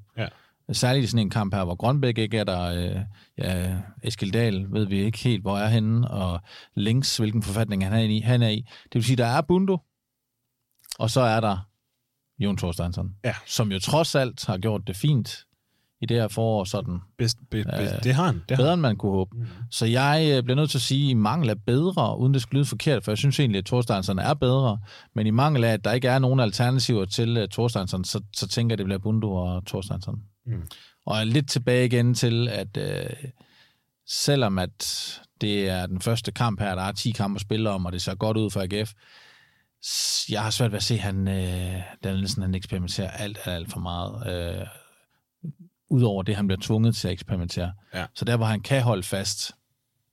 Særligt i sådan en kamp her, hvor Grønbæk ikke er der. Øh, ja, Eskil Dahl ved vi ikke helt, hvor er henne, og Links, hvilken forfatning han er i. Han er i. Det vil sige, der er Bundo, og så er der Jon Thorsteinsson, Ja. som jo trods alt har gjort det fint i det her forår, sådan Bedst, be, be, Øh, det har han. Det har bedre, end man kunne håbe. Mm. Så jeg øh, bliver nødt til at sige, at i mangel af bedre, uden det skal lyde forkert, for jeg synes egentlig, at Thorsteinsson er bedre, men i mangel af, at der ikke er nogen alternativer til uh, Thorsteinsson, så, så tænker jeg, at det bliver Bundo og Thorsteinsson. Mm. Og er lidt tilbage igen til, at øh, selvom at det er den første kamp her, der er 10 kampe at spille om, og det ser godt ud for AGF, jeg har svært ved at se, at han, øh, Daniel Nielsen, han eksperimenterer alt, alt, alt for meget. Øh, Udover det, han bliver tvunget til at eksperimentere. Ja. Så der, hvor han kan holde fast,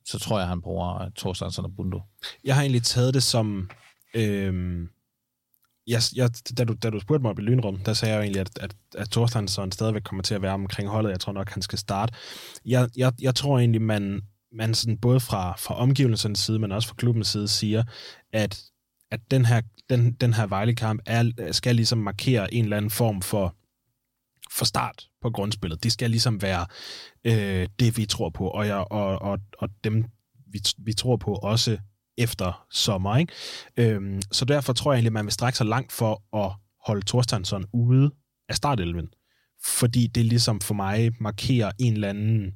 så tror jeg, han bruger øh, Thorsteinsson og Bundo. Jeg har egentlig taget det som... Øhm, jeg, jeg, da, du, da du spurgte mig op i Lynrum, der sagde jeg jo egentlig, at, at, at Thorstensson stadigvæk kommer til at være omkring holdet. Jeg tror nok, han skal starte. Jeg, jeg, jeg tror egentlig, man, man sådan både fra, fra omgivelsernes side, men også fra klubbens side, siger, at, at den her, den, den her Vejle-kamp er, skal ligesom markere en eller anden form for, for start på grundspillet. Det skal ligesom være øh, det, vi tror på, og, jeg, og, og, og dem, vi, vi tror på også efter sommer. Ikke? Øhm, så derfor tror jeg egentlig, at man vil strække sig langt for at holde Thorsteinsson ude af startelven. Fordi det ligesom for mig markerer en eller anden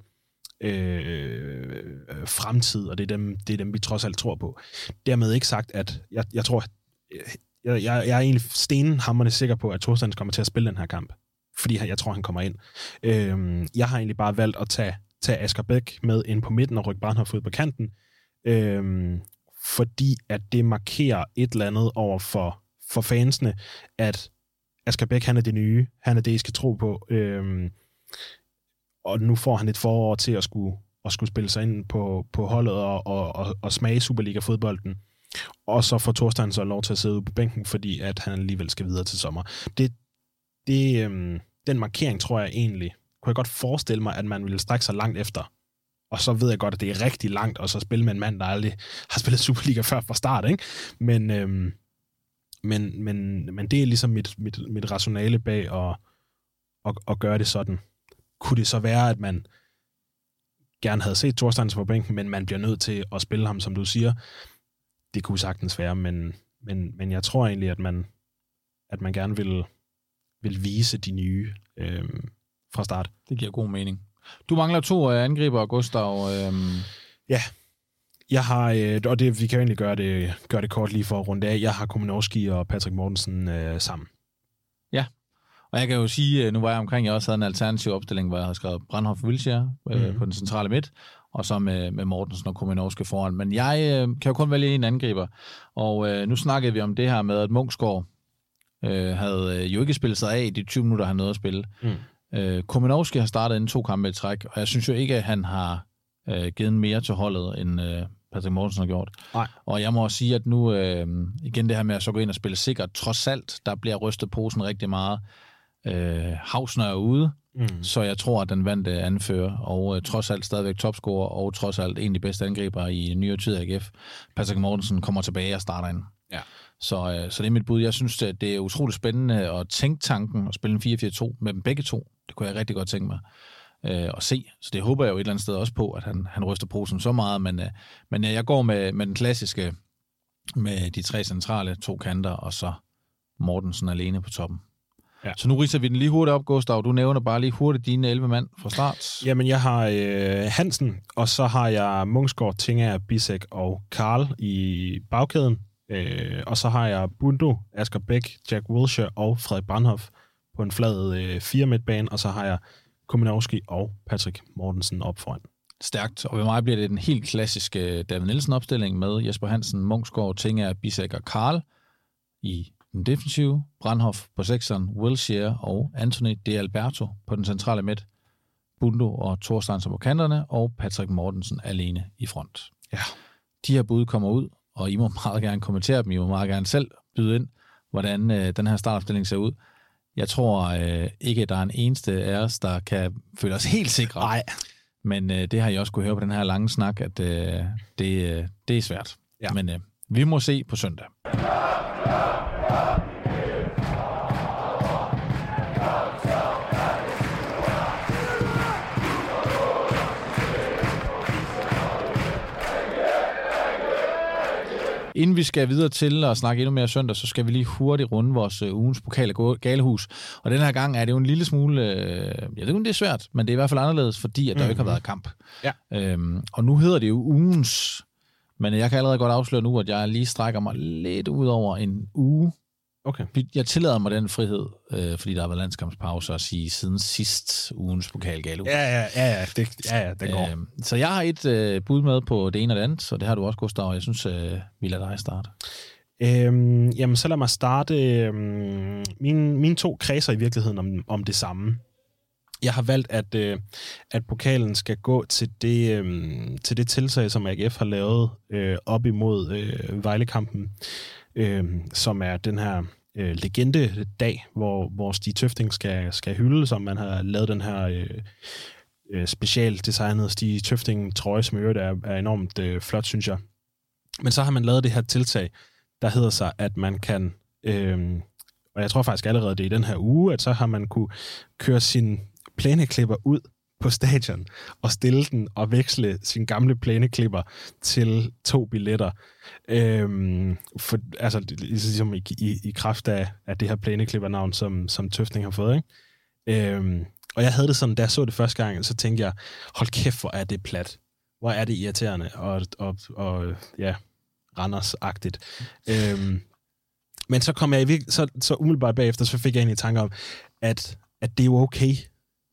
øh, fremtid, og det er, dem, det er dem, vi trods alt tror på. Dermed ikke sagt, at jeg, jeg tror, jeg, jeg, jeg er egentlig stenhammerne sikker på, at Thorstens kommer til at spille den her kamp, fordi jeg tror, han kommer ind. Øh, jeg har egentlig bare valgt at tage, tage Asger Bæk med ind på midten og rykke Brandhoff ud på kanten, Øhm, fordi at det markerer et eller andet over for, for fansene, at Asger Bæk, han er det nye, han er det, I skal tro på. Øhm, og nu får han et forår til at skulle, at skulle spille sig ind på, på holdet og, og, og, og smage Superliga-fodbolden. Og så får Thorstein så lov til at sidde ude på bænken, fordi at han alligevel skal videre til sommer. Det, det, øhm, den markering tror jeg egentlig, kunne jeg godt forestille mig, at man ville strække sig langt efter. Og så ved jeg godt, at det er rigtig langt, og så spille med en mand, der aldrig har spillet *laughs* Superliga før fra start. Ikke? Men, øhm, men, men, men det er ligesom mit, mit, mit rationale bag at, at, at gøre det sådan. Kunne det så være, at man gerne havde set Thorstein på bænken, men man bliver nødt til at spille ham, som du siger, det kunne sagtens være, men, men, men jeg tror egentlig, at man, at man gerne vil, vil vise de nye øh, fra start. Det giver god mening. Du mangler to øh, angriber, Gustav. Øh... Ja, jeg har, øh, og det, vi kan egentlig gøre det, gøre det kort lige for at runde af. Jeg har Kominovski og Patrick Mortensen øh, sammen. Ja, og jeg kan jo sige, øh, nu var jeg omkring, jeg også havde en alternativ opstilling, hvor jeg havde skrevet Brandhoff Wilshere øh, mm. på den centrale midt, og så med, med Mortensen og Kominovski foran. Men jeg øh, kan jo kun vælge en angriber, og øh, nu snakkede vi om det her med, at Munksgaard øh, havde øh, jo ikke spillet sig af i de 20 minutter, han nåede at spille. Mm. Øh, Kominovski har startet inden to kampe i træk, og jeg synes jo ikke, at han har øh, givet mere til holdet, end øh, Patrick Mortensen har gjort. Nej. Og jeg må også sige, at nu, øh, igen det her med at så gå ind og spille sikkert, trods alt, der bliver rystet posen rigtig meget. Øh, Hausner er ude, mm. så jeg tror, at den vandt anfører, og øh, trods alt stadigvæk topscorer, og trods alt en af de bedste angriber i nyere tid af AGF. Patrick Mortensen kommer tilbage og starter ind. Ja. Så, øh, så det er mit bud. Jeg synes, at det er utroligt spændende at tænke tanken og spille en 4-4-2 med dem begge to. Det kunne jeg rigtig godt tænke mig øh, at se. Så det håber jeg jo et eller andet sted også på, at han, han ryster posen så meget. Men, øh, men jeg går med, med den klassiske, med de tre centrale, to kanter, og så Mortensen alene på toppen. Ja. Så nu riser vi den lige hurtigt op, Gustav. Du nævner bare lige hurtigt dine 11 mand fra start. Jamen, jeg har øh, Hansen, og så har jeg Munchsgaard, Tinger, Bisek og Karl i bagkæden. Øh, og så har jeg Bundo, Asger Bæk, Jack Wilshere og Frederik Brandhoff på en flad øh, fire midtbane, og så har jeg Kominowski og Patrick Mortensen op foran. Stærkt, og ved mig bliver det den helt klassiske David Nielsen-opstilling med Jesper Hansen, Munchsgaard, Tinger, Bisek og Karl i den defensive, Brandhoff på sekseren, Wilshere og Anthony De Alberto på den centrale midt, Bundo og Thorstein på kanterne, og Patrick Mortensen alene i front. Ja. De her bud kommer ud, og I må *laughs* meget gerne kommentere dem. I må meget gerne selv byde ind, hvordan øh, den her startopstilling ser ud. Jeg tror øh, ikke, at der er en eneste af os, der kan føle os helt sikre. Nej. Men øh, det har I også kunne høre på den her lange snak, at øh, det, øh, det er svært. Ja. Men øh, vi må se på søndag. Inden vi skal videre til at snakke endnu mere søndag, så skal vi lige hurtigt runde vores uh, ugens pokal galehus. Og den her gang er det jo en lille smule... Uh, jeg ved ikke, det er svært, men det er i hvert fald anderledes, fordi at der mm-hmm. ikke har været kamp. Ja. Øhm, og nu hedder det jo ugens... Men jeg kan allerede godt afsløre nu, at jeg lige strækker mig lidt ud over en uge Okay. Jeg tillader mig den frihed, øh, fordi der har været landskampspause at sige siden sidst ugens pokalgalo. Ja, ja, ja, ja, det, ja, ja, det går. Øh, så jeg har et øh, bud med på det ene og det andet, så det har du også, Gustav, jeg synes, øh, vi lader dig starte. Øhm, jamen, så lad mig starte. Øhm, mine, mine to kredser i virkeligheden om, om det samme. Jeg har valgt, at, øh, at pokalen skal gå til det, øh, til det tiltag, som AGF har lavet øh, op imod øh, Vejlekampen øh, som er den her øh, legende-dag, hvor, hvor Stig Tøfting skal, skal hylde, som man har lavet den her øh, øh, specielt designet Stig Tøfting-trøje, som i øvrigt er, er enormt øh, flot, synes jeg. Men så har man lavet det her tiltag, der hedder sig, at man kan, øh, og jeg tror faktisk allerede det er i den her uge, at så har man kunne køre sin plæneklipper ud på stadion og stille den og veksle sin gamle plæneklipper til to billetter. Øhm, for, altså ligesom i, i, i kraft af, af det her plæneklipper-navn, som, som Tøfting har fået. Ikke? Øhm, og jeg havde det sådan, da jeg så det første gang, så tænkte jeg, hold kæft, hvor er det plat. Hvor er det irriterende og, og, og ja, Randers-agtigt. Øhm, men så kom jeg i så, så umiddelbart bagefter, så fik jeg ind i tanke om, at, at det er jo okay.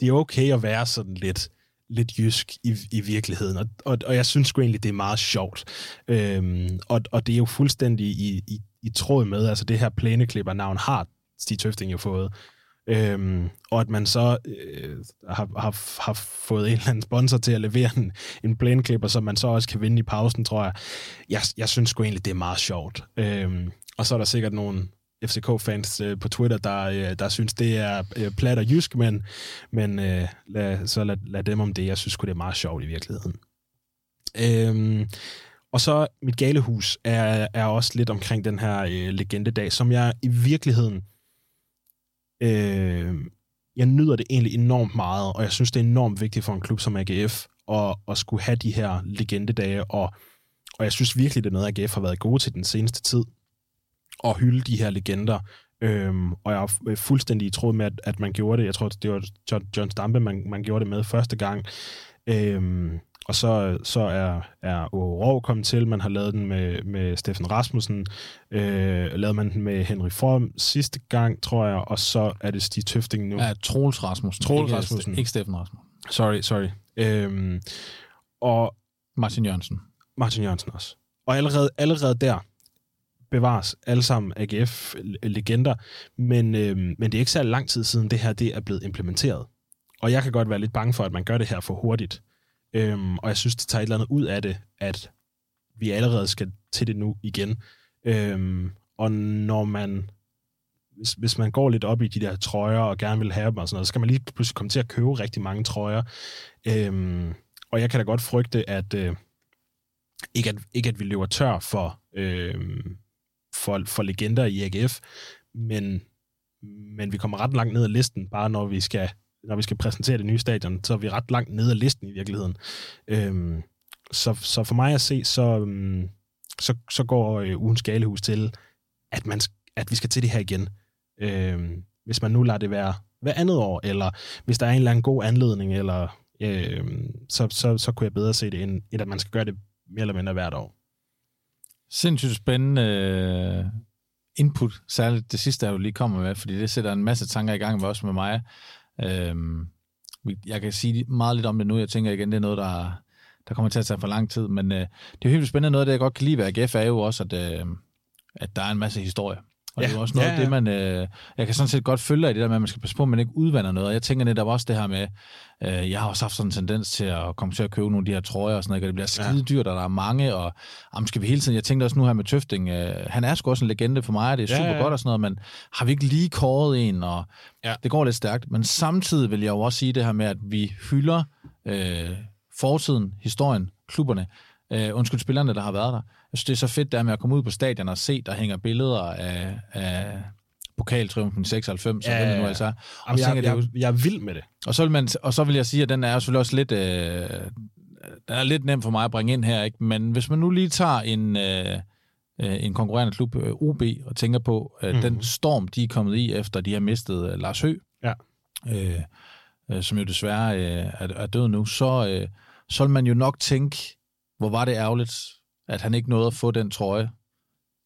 Det er okay at være sådan lidt, lidt jysk i, i virkeligheden, og, og, og jeg synes sgu egentlig, det er meget sjovt. Øhm, og, og det er jo fuldstændig i, i, i tråd med, altså det her plæneklipper-navn har Stig Tøfting jo fået. Øhm, og at man så øh, har, har, har fået en eller anden sponsor til at levere en, en plæneklipper, som man så også kan vinde i pausen, tror jeg. Jeg, jeg synes sgu egentlig, det er meget sjovt. Øhm, og så er der sikkert nogle FCK-fans øh, på Twitter, der, øh, der synes, det er øh, plat og jysk, men, men øh, lad, så lad, lad dem om det. Jeg synes det er meget sjovt i virkeligheden. Øhm, og så mit galehus er, er også lidt omkring den her øh, legendedag, som jeg i virkeligheden øh, jeg nyder det egentlig enormt meget, og jeg synes, det er enormt vigtigt for en klub som AGF at, at skulle have de her legendedage, og, og jeg synes virkelig, det er noget, AGF har været gode til den seneste tid, at hylde de her legender, Øhm, og jeg er fuldstændig i tråd med, at, at man gjorde det. Jeg tror, det var John, John Stampe, man, man gjorde det med første gang. Øhm, og så, så er, er Rov kommet til. Man har lavet den med, med Steffen Rasmussen. Øh, lavede man den med Henry Form sidste gang, tror jeg. Og så er det Stig Tøfting nu. Ja, Troels Rasmussen. Troels ikke, Rasmussen. Ikke Steffen Rasmussen. Sorry, sorry. Øhm, og Martin Jørgensen. Martin Jørgensen også. Og allerede, allerede der bevares alle sammen AGF-legender, men, øh, men det er ikke så lang tid siden det her det er blevet implementeret. Og jeg kan godt være lidt bange for, at man gør det her for hurtigt. Øhm, og jeg synes, det tager et eller andet ud af det, at vi allerede skal til det nu igen. Øhm, og når man, hvis, hvis man går lidt op i de der trøjer og gerne vil have dem og sådan noget, så skal man lige pludselig komme til at købe rigtig mange trøjer. Øhm, og jeg kan da godt frygte, at øh, ikke, at, ikke at vi løber tør for, øh, for, for legender i AGF, men, men vi kommer ret langt ned ad listen, bare når vi skal når vi skal præsentere det nye stadion, så er vi ret langt nede af listen i virkeligheden. Øhm, så, så for mig at se, så, øhm, så, så går øh, ugens galehus til, at, man, at vi skal til det her igen. Øhm, hvis man nu lader det være hver andet år, eller hvis der er en eller anden god anledning, eller, øhm, så, så, så kunne jeg bedre se det, end, end at man skal gøre det mere eller mindre hvert år. Sindssygt spændende øh, input, særligt det sidste, jeg jo lige kommer med, fordi det sætter en masse tanker i gang med også med mig. Øhm, jeg kan sige meget lidt om det nu. Jeg tænker igen, det er noget, der, der kommer til at tage for lang tid. Men øh, det er helt spændende. Noget af det, jeg godt kan lide ved AGF, er jo også, at, øh, at der er en masse historie. Og ja, det er også noget ja, ja. det, man... Øh, jeg kan sådan set godt følge dig i det der med, at man skal passe på, at man ikke udvander noget. Og jeg tænker netop også det her med, øh, jeg har også haft sådan en tendens til at komme til at købe nogle af de her trøjer og sådan noget, og det bliver skide dyrt, og der er mange, og jamen, skal vi hele tiden... Jeg tænkte også nu her med Tøfting, øh, han er sgu også en legende for mig, og det er super ja, ja. godt og sådan noget, men har vi ikke lige kåret en, og ja. det går lidt stærkt. Men samtidig vil jeg jo også sige det her med, at vi hylder øh, fortiden, historien, klubberne, øh, undskyld, spillerne, der har været der. Jeg synes, det er så fedt der med at komme ud på stadion og se, der hænger billeder af, af pokaltriumfen 96, ja, og det nu altså. Og jeg, jeg, jeg, jeg er vild med det. Og så vil, man, og så vil jeg sige, at den er selvfølgelig også lidt, øh, den er lidt nem for mig at bringe ind her, ikke? men hvis man nu lige tager en, øh, øh en konkurrerende klub, øh, OB, og tænker på øh, mm. den storm, de er kommet i, efter de har mistet øh, Lars Hø, ja. øh, øh, som jo desværre øh, er, er død nu, så, øh, så vil man jo nok tænke, hvor var det ærgerligt, at han ikke nåede at få den trøje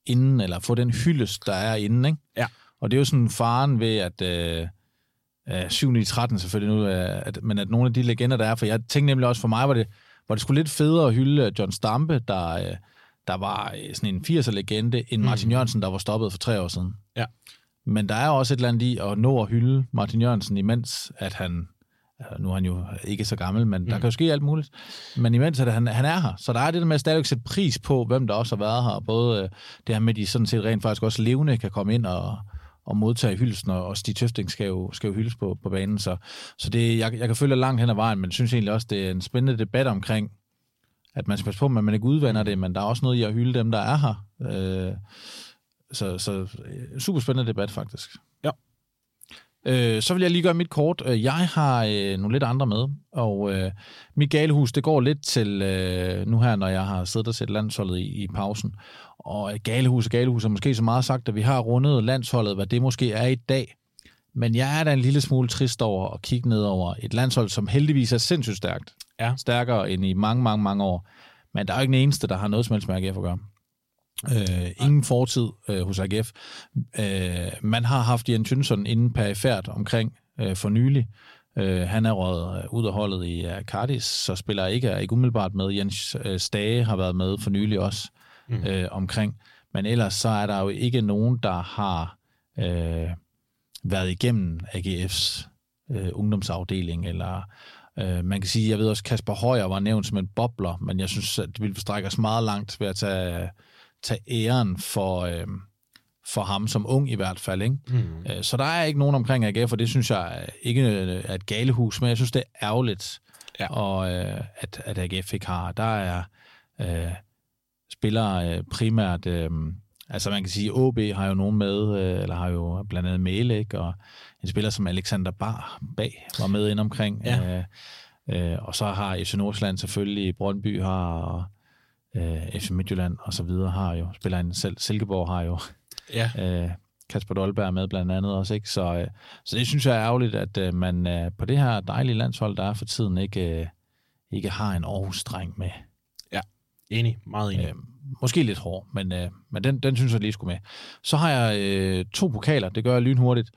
inden, eller få den hyldest, der er inden, ikke? Ja. Og det er jo sådan faren ved, at øh, 7 i 13 selvfølgelig nu, øh, at, men at nogle af de legender, der er, for jeg tænkte nemlig også, for mig var det, var det sgu lidt federe at hylde John Stampe, der, øh, der var øh, sådan en 80'er-legende, end Martin mm. Jørgensen, der var stoppet for tre år siden. Ja. Men der er også et eller andet i at nå at hylde Martin Jørgensen, imens at han nu er han jo ikke så gammel, men mm. der kan jo ske alt muligt. Men imens er det, han, han er her, så der er det der med at stadigvæk sætte pris på, hvem der også har været her. Både øh, det her med, at de sådan set rent faktisk også levende kan komme ind og, og modtage hyldelsen, og Stig Tøfting skal jo, skal jo hyldes på, på banen. Så, så det, jeg, jeg kan følge langt hen ad vejen, men synes egentlig også, det er en spændende debat omkring, at man skal passe på, at man ikke udvander det, men der er også noget i at hylde dem, der er her. Øh, så, så øh, super spændende debat, faktisk. Øh, så vil jeg lige gøre mit kort. Øh, jeg har øh, nogle lidt andre med, og øh, mit galehus, det går lidt til øh, nu her, når jeg har siddet og set landsholdet i, i pausen. Og galehus og galehus er måske så meget sagt, at vi har rundet landsholdet, hvad det måske er i dag. Men jeg er da en lille smule trist over at kigge ned over et landshold, som heldigvis er sindssygt stærkt. Ja. Stærkere end i mange, mange, mange år. Men der er jo ikke den eneste, der har noget som helst med AGF at gøre. Øh, ingen fortid øh, hos AGF. Øh, man har haft Jens Jønsson inden perifært omkring øh, for nylig. Øh, han er røget ud af holdet i uh, Cardis, så spiller ikke, er ikke umiddelbart med. Jens øh, Stage har været med for nylig også mm. øh, omkring. Men ellers så er der jo ikke nogen, der har øh, været igennem AGF's øh, ungdomsafdeling, eller øh, man kan sige, jeg ved også, Kasper Højer var nævnt som en bobler, men jeg synes, at det ville strække os meget langt ved at tage, tage æren for, øh, for ham som ung i hvert fald. Ikke? Mm. Øh, så der er ikke nogen omkring AGF, og det synes jeg ikke er et galehus, men jeg synes, det er ærgerligt, ja. og, øh, at, at AGF ikke har. Der er øh, spillere øh, primært... Øh, Altså man kan sige, at OB har jo nogen med, øh, eller har jo blandt andet Melek, og en spiller som Alexander Bar bag var med ind omkring. Ja. Øh, øh, og så har FC Nordsjælland selvfølgelig, Brøndby har, og øh, FC Midtjylland og så videre har jo, spiller en selv, Silkeborg har jo, ja. *laughs* øh, Kasper Dolberg med blandt andet også, ikke? Så, øh, så det synes jeg er ærgerligt, at øh, man øh, på det her dejlige landshold, der er for tiden, ikke, øh, ikke har en Aarhus-dreng med. Ja, enig, meget enig. Øh, måske lidt hård, men, øh, men den, den synes jeg lige skulle med. Så har jeg øh, to pokaler, det gør jeg lynhurtigt.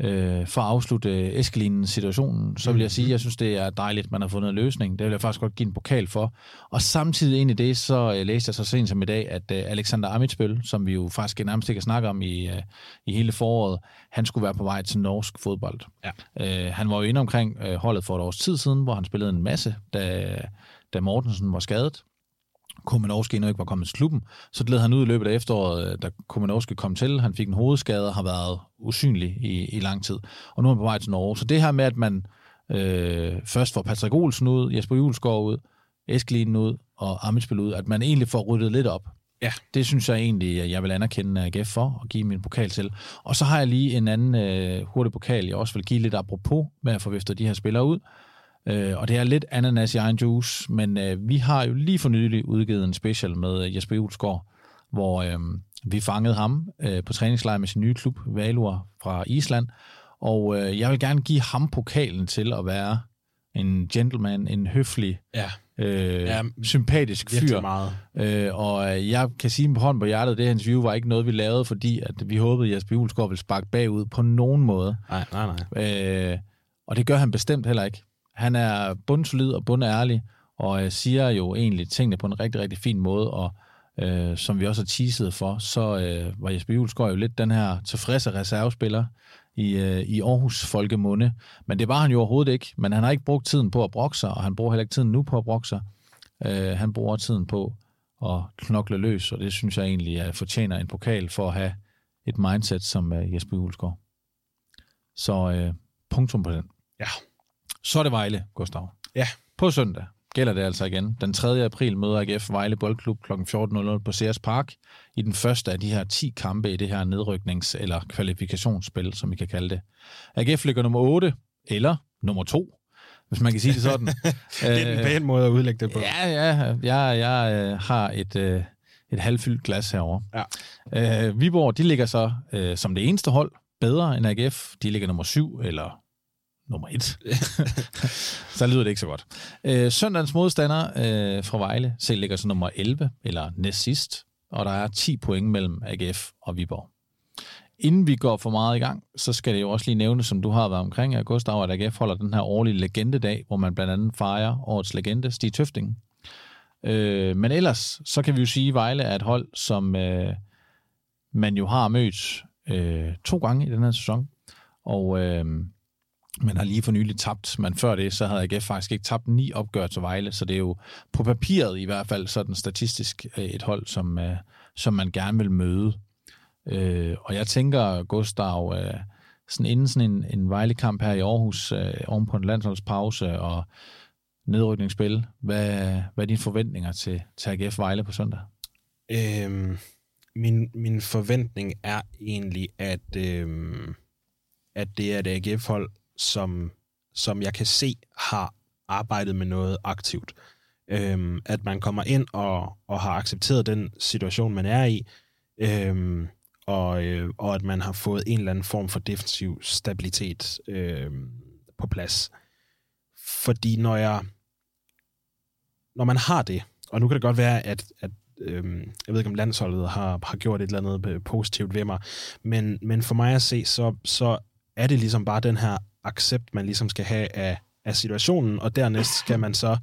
Øh, for at afslutte Eskelinen situationen, så vil jeg sige, at jeg synes, det er dejligt, at man har fundet en løsning. Det vil jeg faktisk godt give en pokal for. Og samtidig ind i det, så øh, læste jeg så sent som i dag, at øh, Alexander Amitsbøl, som vi jo faktisk nærmest ikke har snakket om i, øh, i hele foråret, han skulle være på vej til norsk fodbold. Ja. Øh, han var jo inde omkring øh, holdet for et års tid siden, hvor han spillede en masse, da, da Mortensen var skadet. Kumanovski endnu ikke var kommet til klubben. Så gled han ud i løbet af efteråret, øh, da Kumanovski kom til. Han fik en hovedskade og har været usynlig i, i lang tid. Og nu er han på vej til Norge. Så det her med, at man øh, først får Patrick Olsen ud, Jesper Julesgaard ud, Eskelinen ud og Amitsbøl ud, at man egentlig får ryddet lidt op. Ja. Det synes jeg egentlig, jeg vil anerkende AGF for og give min pokal til. Og så har jeg lige en anden øh, hurtig pokal, jeg også vil give lidt apropos med at få viftet de her spillere ud. Øh, og det er lidt ananas i egen juice, men øh, vi har jo lige for nylig udgivet en special med øh, Jesper Julesgaard, hvor øh, vi fangede ham øh, på træningslejr med sin nye klub, Valur fra Island. Og øh, jeg vil gerne give ham pokalen til at være en gentleman, en høflig, ja. Øh, ja, sympatisk fyr. Meget. Øh, og øh, jeg kan sige på hånden på hjertet, det hans view var ikke noget, vi lavede, fordi at vi håbede, at Jesper Julesgaard ville sparke bagud på nogen måde. Nej, nej, nej. Øh, og det gør han bestemt heller ikke. Han er bundsolid og bundærlig, og øh, siger jo egentlig tingene på en rigtig, rigtig fin måde, og øh, som vi også har teaset for, så øh, var Jesper Julesgaard jo lidt den her tilfredse reservespiller i, øh, i Aarhus Folkemunde. Men det var han jo overhovedet ikke. Men han har ikke brugt tiden på at brokke sig, og han bruger heller ikke tiden nu på at brokke sig. Øh, han bruger tiden på at knokle løs, og det synes jeg egentlig at fortjener en pokal for at have et mindset som øh, Jesper Julesgaard. Så øh, punktum på den. Ja. Så er det Vejle, Gustav. Ja. På søndag gælder det altså igen. Den 3. april møder AGF Vejle Boldklub kl. 14.00 på CS Park i den første af de her 10 kampe i det her nedryknings- eller kvalifikationsspil, som vi kan kalde det. AGF ligger nummer 8, eller nummer 2, hvis man kan sige det sådan. *laughs* det er en pæn måde at udlægge det på. Ja, ja. Jeg, jeg øh, har et, øh, et halvfyldt glas herovre. Ja. Øh, Viborg, de ligger så øh, som det eneste hold bedre end AGF. De ligger nummer 7, eller nummer et. *laughs* så lyder det ikke så godt. Øh, søndagens modstander øh, fra Vejle selv ligger så nummer 11, eller næst sidst, og der er 10 point mellem AGF og Viborg. Inden vi går for meget i gang, så skal det jo også lige nævne, som du har været omkring, at Gustav, at AGF holder den her årlige legendedag, hvor man blandt andet fejrer årets legende, Stig Tøfting. Øh, men ellers, så kan vi jo sige, at Vejle er et hold, som øh, man jo har mødt øh, to gange i den her sæson. Og øh, man har lige for nylig tabt, men før det, så havde AGF faktisk ikke tabt ni opgør til Vejle, så det er jo på papiret i hvert fald sådan statistisk øh, et hold, som, øh, som man gerne vil møde. Øh, og jeg tænker, Gustav, øh, sådan inden sådan en, en Vejle-kamp her i Aarhus, oven på en landsholdspause og nedrykningsspil, hvad, hvad er dine forventninger til, til AGF Vejle på søndag? Øhm, min, min forventning er egentlig, at, øhm, at det er et AGF-hold, som, som jeg kan se har arbejdet med noget aktivt. Øhm, at man kommer ind og, og har accepteret den situation, man er i, øhm, og, øh, og at man har fået en eller anden form for defensiv stabilitet øh, på plads. Fordi når jeg når man har det, og nu kan det godt være, at, at øh, jeg ved ikke, om landsholdet har, har gjort et eller andet øh, positivt ved mig, men, men for mig at se, så, så er det ligesom bare den her accept, man ligesom skal have af, af situationen, og dernæst skal man så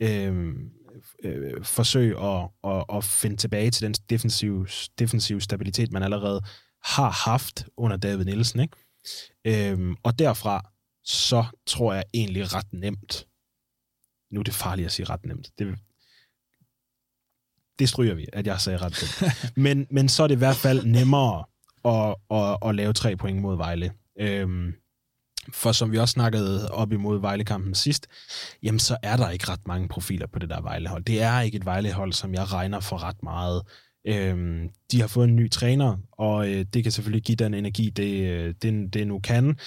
øh, øh, forsøge at, at, at finde tilbage til den defensive, defensive stabilitet, man allerede har haft under David Nielsen. Ikke? Øh, og derfra, så tror jeg egentlig ret nemt, nu er det farligt at sige ret nemt, det, det stryger vi, at jeg sagde ret nemt. *laughs* men, men så er det i hvert fald nemmere at, at, at lave tre point mod Vejle. Øhm, for som vi også snakkede op imod Vejlekampen sidst, jamen så er der ikke ret mange profiler på det der Vejlehold. Det er ikke et Vejlehold, som jeg regner for ret meget. Øhm, de har fået en ny træner, og øh, det kan selvfølgelig give den energi, det, øh, det, det nu kan.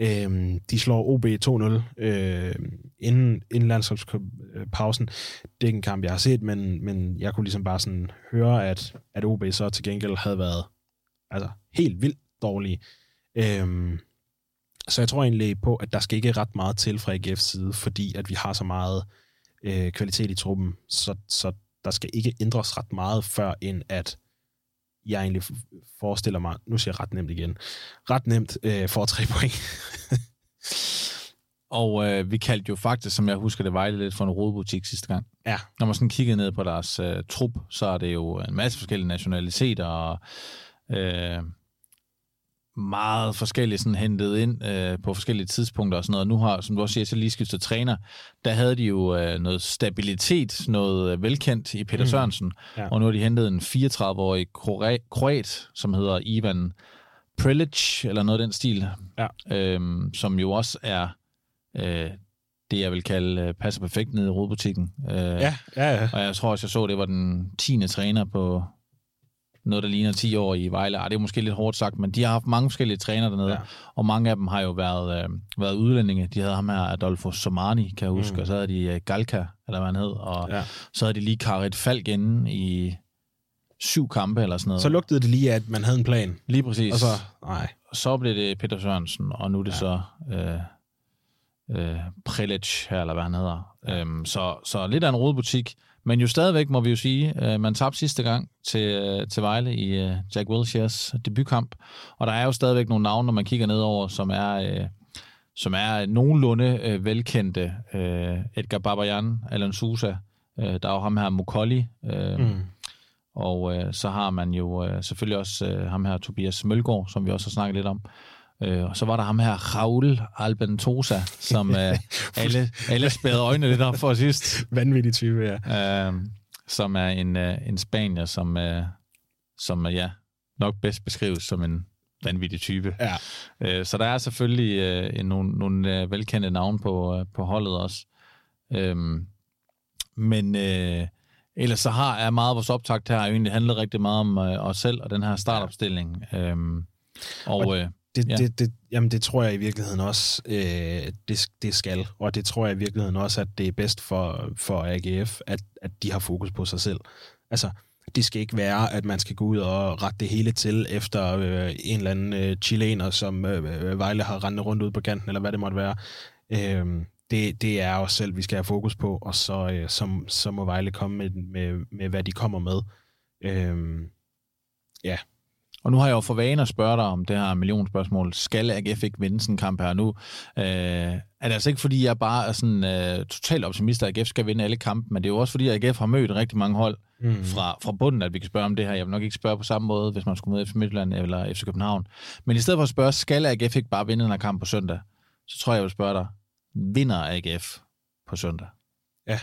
Øhm, de slår OB 2-0 øh, inden, inden landsholdspausen. Det er ikke en kamp, jeg har set, men, men jeg kunne ligesom bare sådan høre, at, at OB så til gengæld havde været altså, helt vildt dårlige. Øhm, så jeg tror egentlig på, at der skal ikke ret meget til fra AGF's side, fordi at vi har så meget øh, kvalitet i truppen, så, så der skal ikke ændres ret meget, før end at jeg egentlig forestiller mig, nu siger jeg ret nemt igen, ret nemt øh, for tre *laughs* point. og øh, vi kaldte jo faktisk, som jeg husker det, Vejle lidt for en rodebutik sidste gang. Ja. Når man sådan kiggede ned på deres øh, trup, så er det jo en masse forskellige nationaliteter, og øh, meget forskelligt sådan hentet ind øh, på forskellige tidspunkter og sådan noget. Nu har, som du også siger, så lige skiftet træner. Der havde de jo øh, noget stabilitet, noget øh, velkendt i Peter mm. Sørensen, ja. og nu har de hentet en 34-årig kroat, som hedder Ivan Prelic, eller noget af den stil, ja. øhm, som jo også er øh, det, jeg vil kalde øh, passer perfekt nede i rodbutikken. Øh, ja, ja, ja. Og jeg tror også, jeg så, det var den 10. træner på noget, der ligner 10 år i Vejle. Arh, det er måske lidt hårdt sagt, men de har haft mange forskellige trænere dernede, ja. og mange af dem har jo været, øh, været udlændinge. De havde ham her, Adolfo Somani, kan jeg huske, mm. og så havde de uh, Galka, eller hvad han hed, og ja. så havde de lige Karit Falk inde i syv kampe eller sådan noget. Så lugtede det lige, at man havde en plan. Lige præcis. Og så, nej. Så blev det Peter Sørensen, og nu er det ja. så øh, øh, Prelic her, eller hvad han hedder. Øhm, så, så lidt af en rodebutik. Men jo stadigvæk må vi jo sige, øh, man tabte sidste gang til, øh, til Vejle i øh, Jack Wilsheres debutkamp. Og der er jo stadigvæk nogle navne, når man kigger nedover, som er, øh, som er nogenlunde øh, velkendte. Øh, Edgar Babayan, Alan Sousa, øh, der er jo ham her Mokolli. Øh, mm. Og øh, så har man jo øh, selvfølgelig også øh, ham her Tobias Mølgaard, som vi også har snakket lidt om. Øh, og så var der ham her, Raul Albentosa, som *laughs* øh, alle, alle spærrede øjnene lidt op for sidst. *laughs* Vanvittig type, ja. Øh, som er en, øh, en spanier, som, øh, som øh, ja, nok bedst beskrives som en vanvittig type. Ja. Øh, så der er selvfølgelig øh, nogle, nogle øh, velkendte navne på, øh, på holdet også. Øh, men øh, ellers så har er meget af vores optakt her egentlig handlet rigtig meget om øh, os selv og den her startopstilling. Øh, og, øh, det, ja. det, det, jamen det tror jeg i virkeligheden også, øh, det, det skal. Og det tror jeg i virkeligheden også, at det er bedst for, for AGF, at, at de har fokus på sig selv. Altså, det skal ikke være, at man skal gå ud og rette det hele til efter øh, en eller anden øh, chilener, som øh, Vejle har rendt rundt ud på kanten, eller hvad det måtte være. Øh, det, det er os selv, vi skal have fokus på, og så, øh, så, så må Vejle komme med, med, med, hvad de kommer med. Øh, ja, og nu har jeg jo for vane at spørge dig om det her millionspørgsmål. Skal AGF ikke vinde sådan en kamp her nu? Øh, er det altså ikke, fordi jeg bare er sådan øh, totalt optimist, at AGF skal vinde alle kampe, men det er jo også, fordi AGF har mødt rigtig mange hold mm. fra, fra bunden, at vi kan spørge om det her. Jeg vil nok ikke spørge på samme måde, hvis man skulle møde FC Midtjylland eller FC København. Men i stedet for at spørge, skal AGF ikke bare vinde den her kamp på søndag, så tror jeg, jeg vil spørge dig, vinder AGF på søndag? Ja,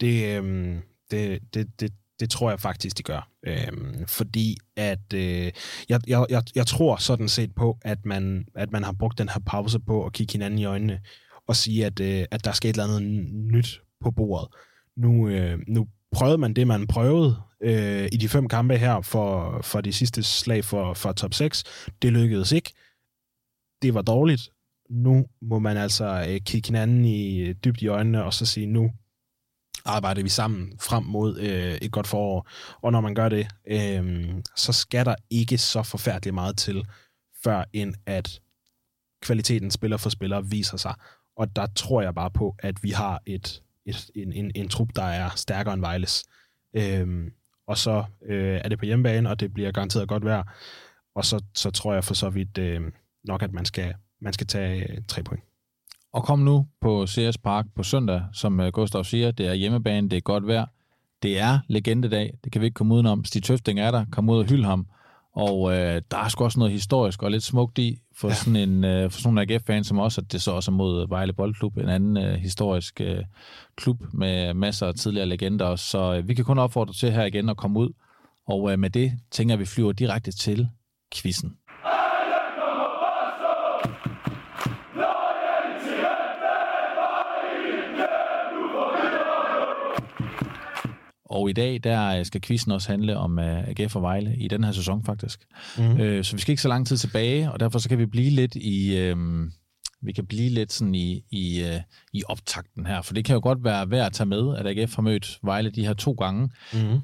det, øh, det, det, det, det tror jeg faktisk, de gør. Øhm, fordi at øh, jeg, jeg, jeg, jeg tror sådan set på, at man, at man har brugt den her pause på at kigge hinanden i øjnene og sige, at, øh, at der skal et eller andet nyt på bordet. Nu, øh, nu prøvede man det, man prøvede øh, i de fem kampe her for, for de sidste slag for, for top 6. Det lykkedes ikke. Det var dårligt. Nu må man altså øh, kigge hinanden i øh, dybt i øjnene og så sige, nu arbejder vi sammen frem mod øh, et godt forår. Og når man gør det, øh, så skal der ikke så forfærdeligt meget til, før end at kvaliteten spiller for spiller viser sig. Og der tror jeg bare på, at vi har et, et, en, en, en trup, der er stærkere end Vejles. Øh, og så øh, er det på hjemmebane, og det bliver garanteret godt vejr. Og så, så tror jeg for så vidt øh, nok, at man skal, man skal tage øh, tre point. Og kom nu på CS Park på søndag, som uh, Gustav siger, det er hjemmebane, det er godt vejr. Det er legendedag, det kan vi ikke komme udenom. Stig Tøfting er der, kom ud og hylde ham. Og uh, der er sgu også noget historisk og lidt smukt i for ja. sådan en uh, for sådan en AGF-fan som også, at det så også er mod Vejle Boldklub, en anden uh, historisk uh, klub med masser af tidligere legender. Så uh, vi kan kun opfordre til her igen at komme ud. Og uh, med det tænker jeg, at vi flyver direkte til quizzen. Og i dag, der skal quizzen også handle om uh, AGF og Vejle i den her sæson faktisk. Mm. Uh, så vi skal ikke så lang tid tilbage, og derfor så kan vi blive lidt i... Uh, vi kan blive lidt sådan i, i, uh, i optakten her, for det kan jo godt være værd at tage med, at AGF har mødt Vejle de her to gange mm.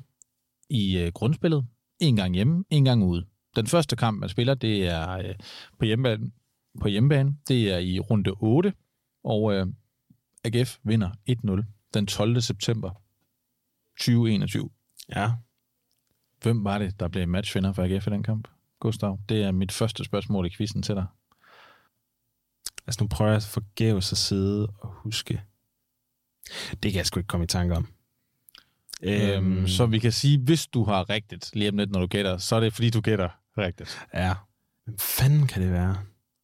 i uh, grundspillet. En gang hjemme, en gang ude. Den første kamp, man spiller, det er uh, på, hjemmebane, på hjemmebane. Det er i runde 8, og uh, AGF vinder 1-0 den 12. september 2021. Ja. Hvem var det, der blev matchvinder for AGF i den kamp? Gustav, det er mit første spørgsmål i quizzen til dig. Altså nu prøver jeg forgæves at sidde og huske. Det kan jeg sgu ikke komme i tanke om. Øhm, så vi kan sige, hvis du har rigtigt lige om lidt, når du gætter, så er det fordi, du gætter rigtigt. Ja. Hvem fanden kan det være?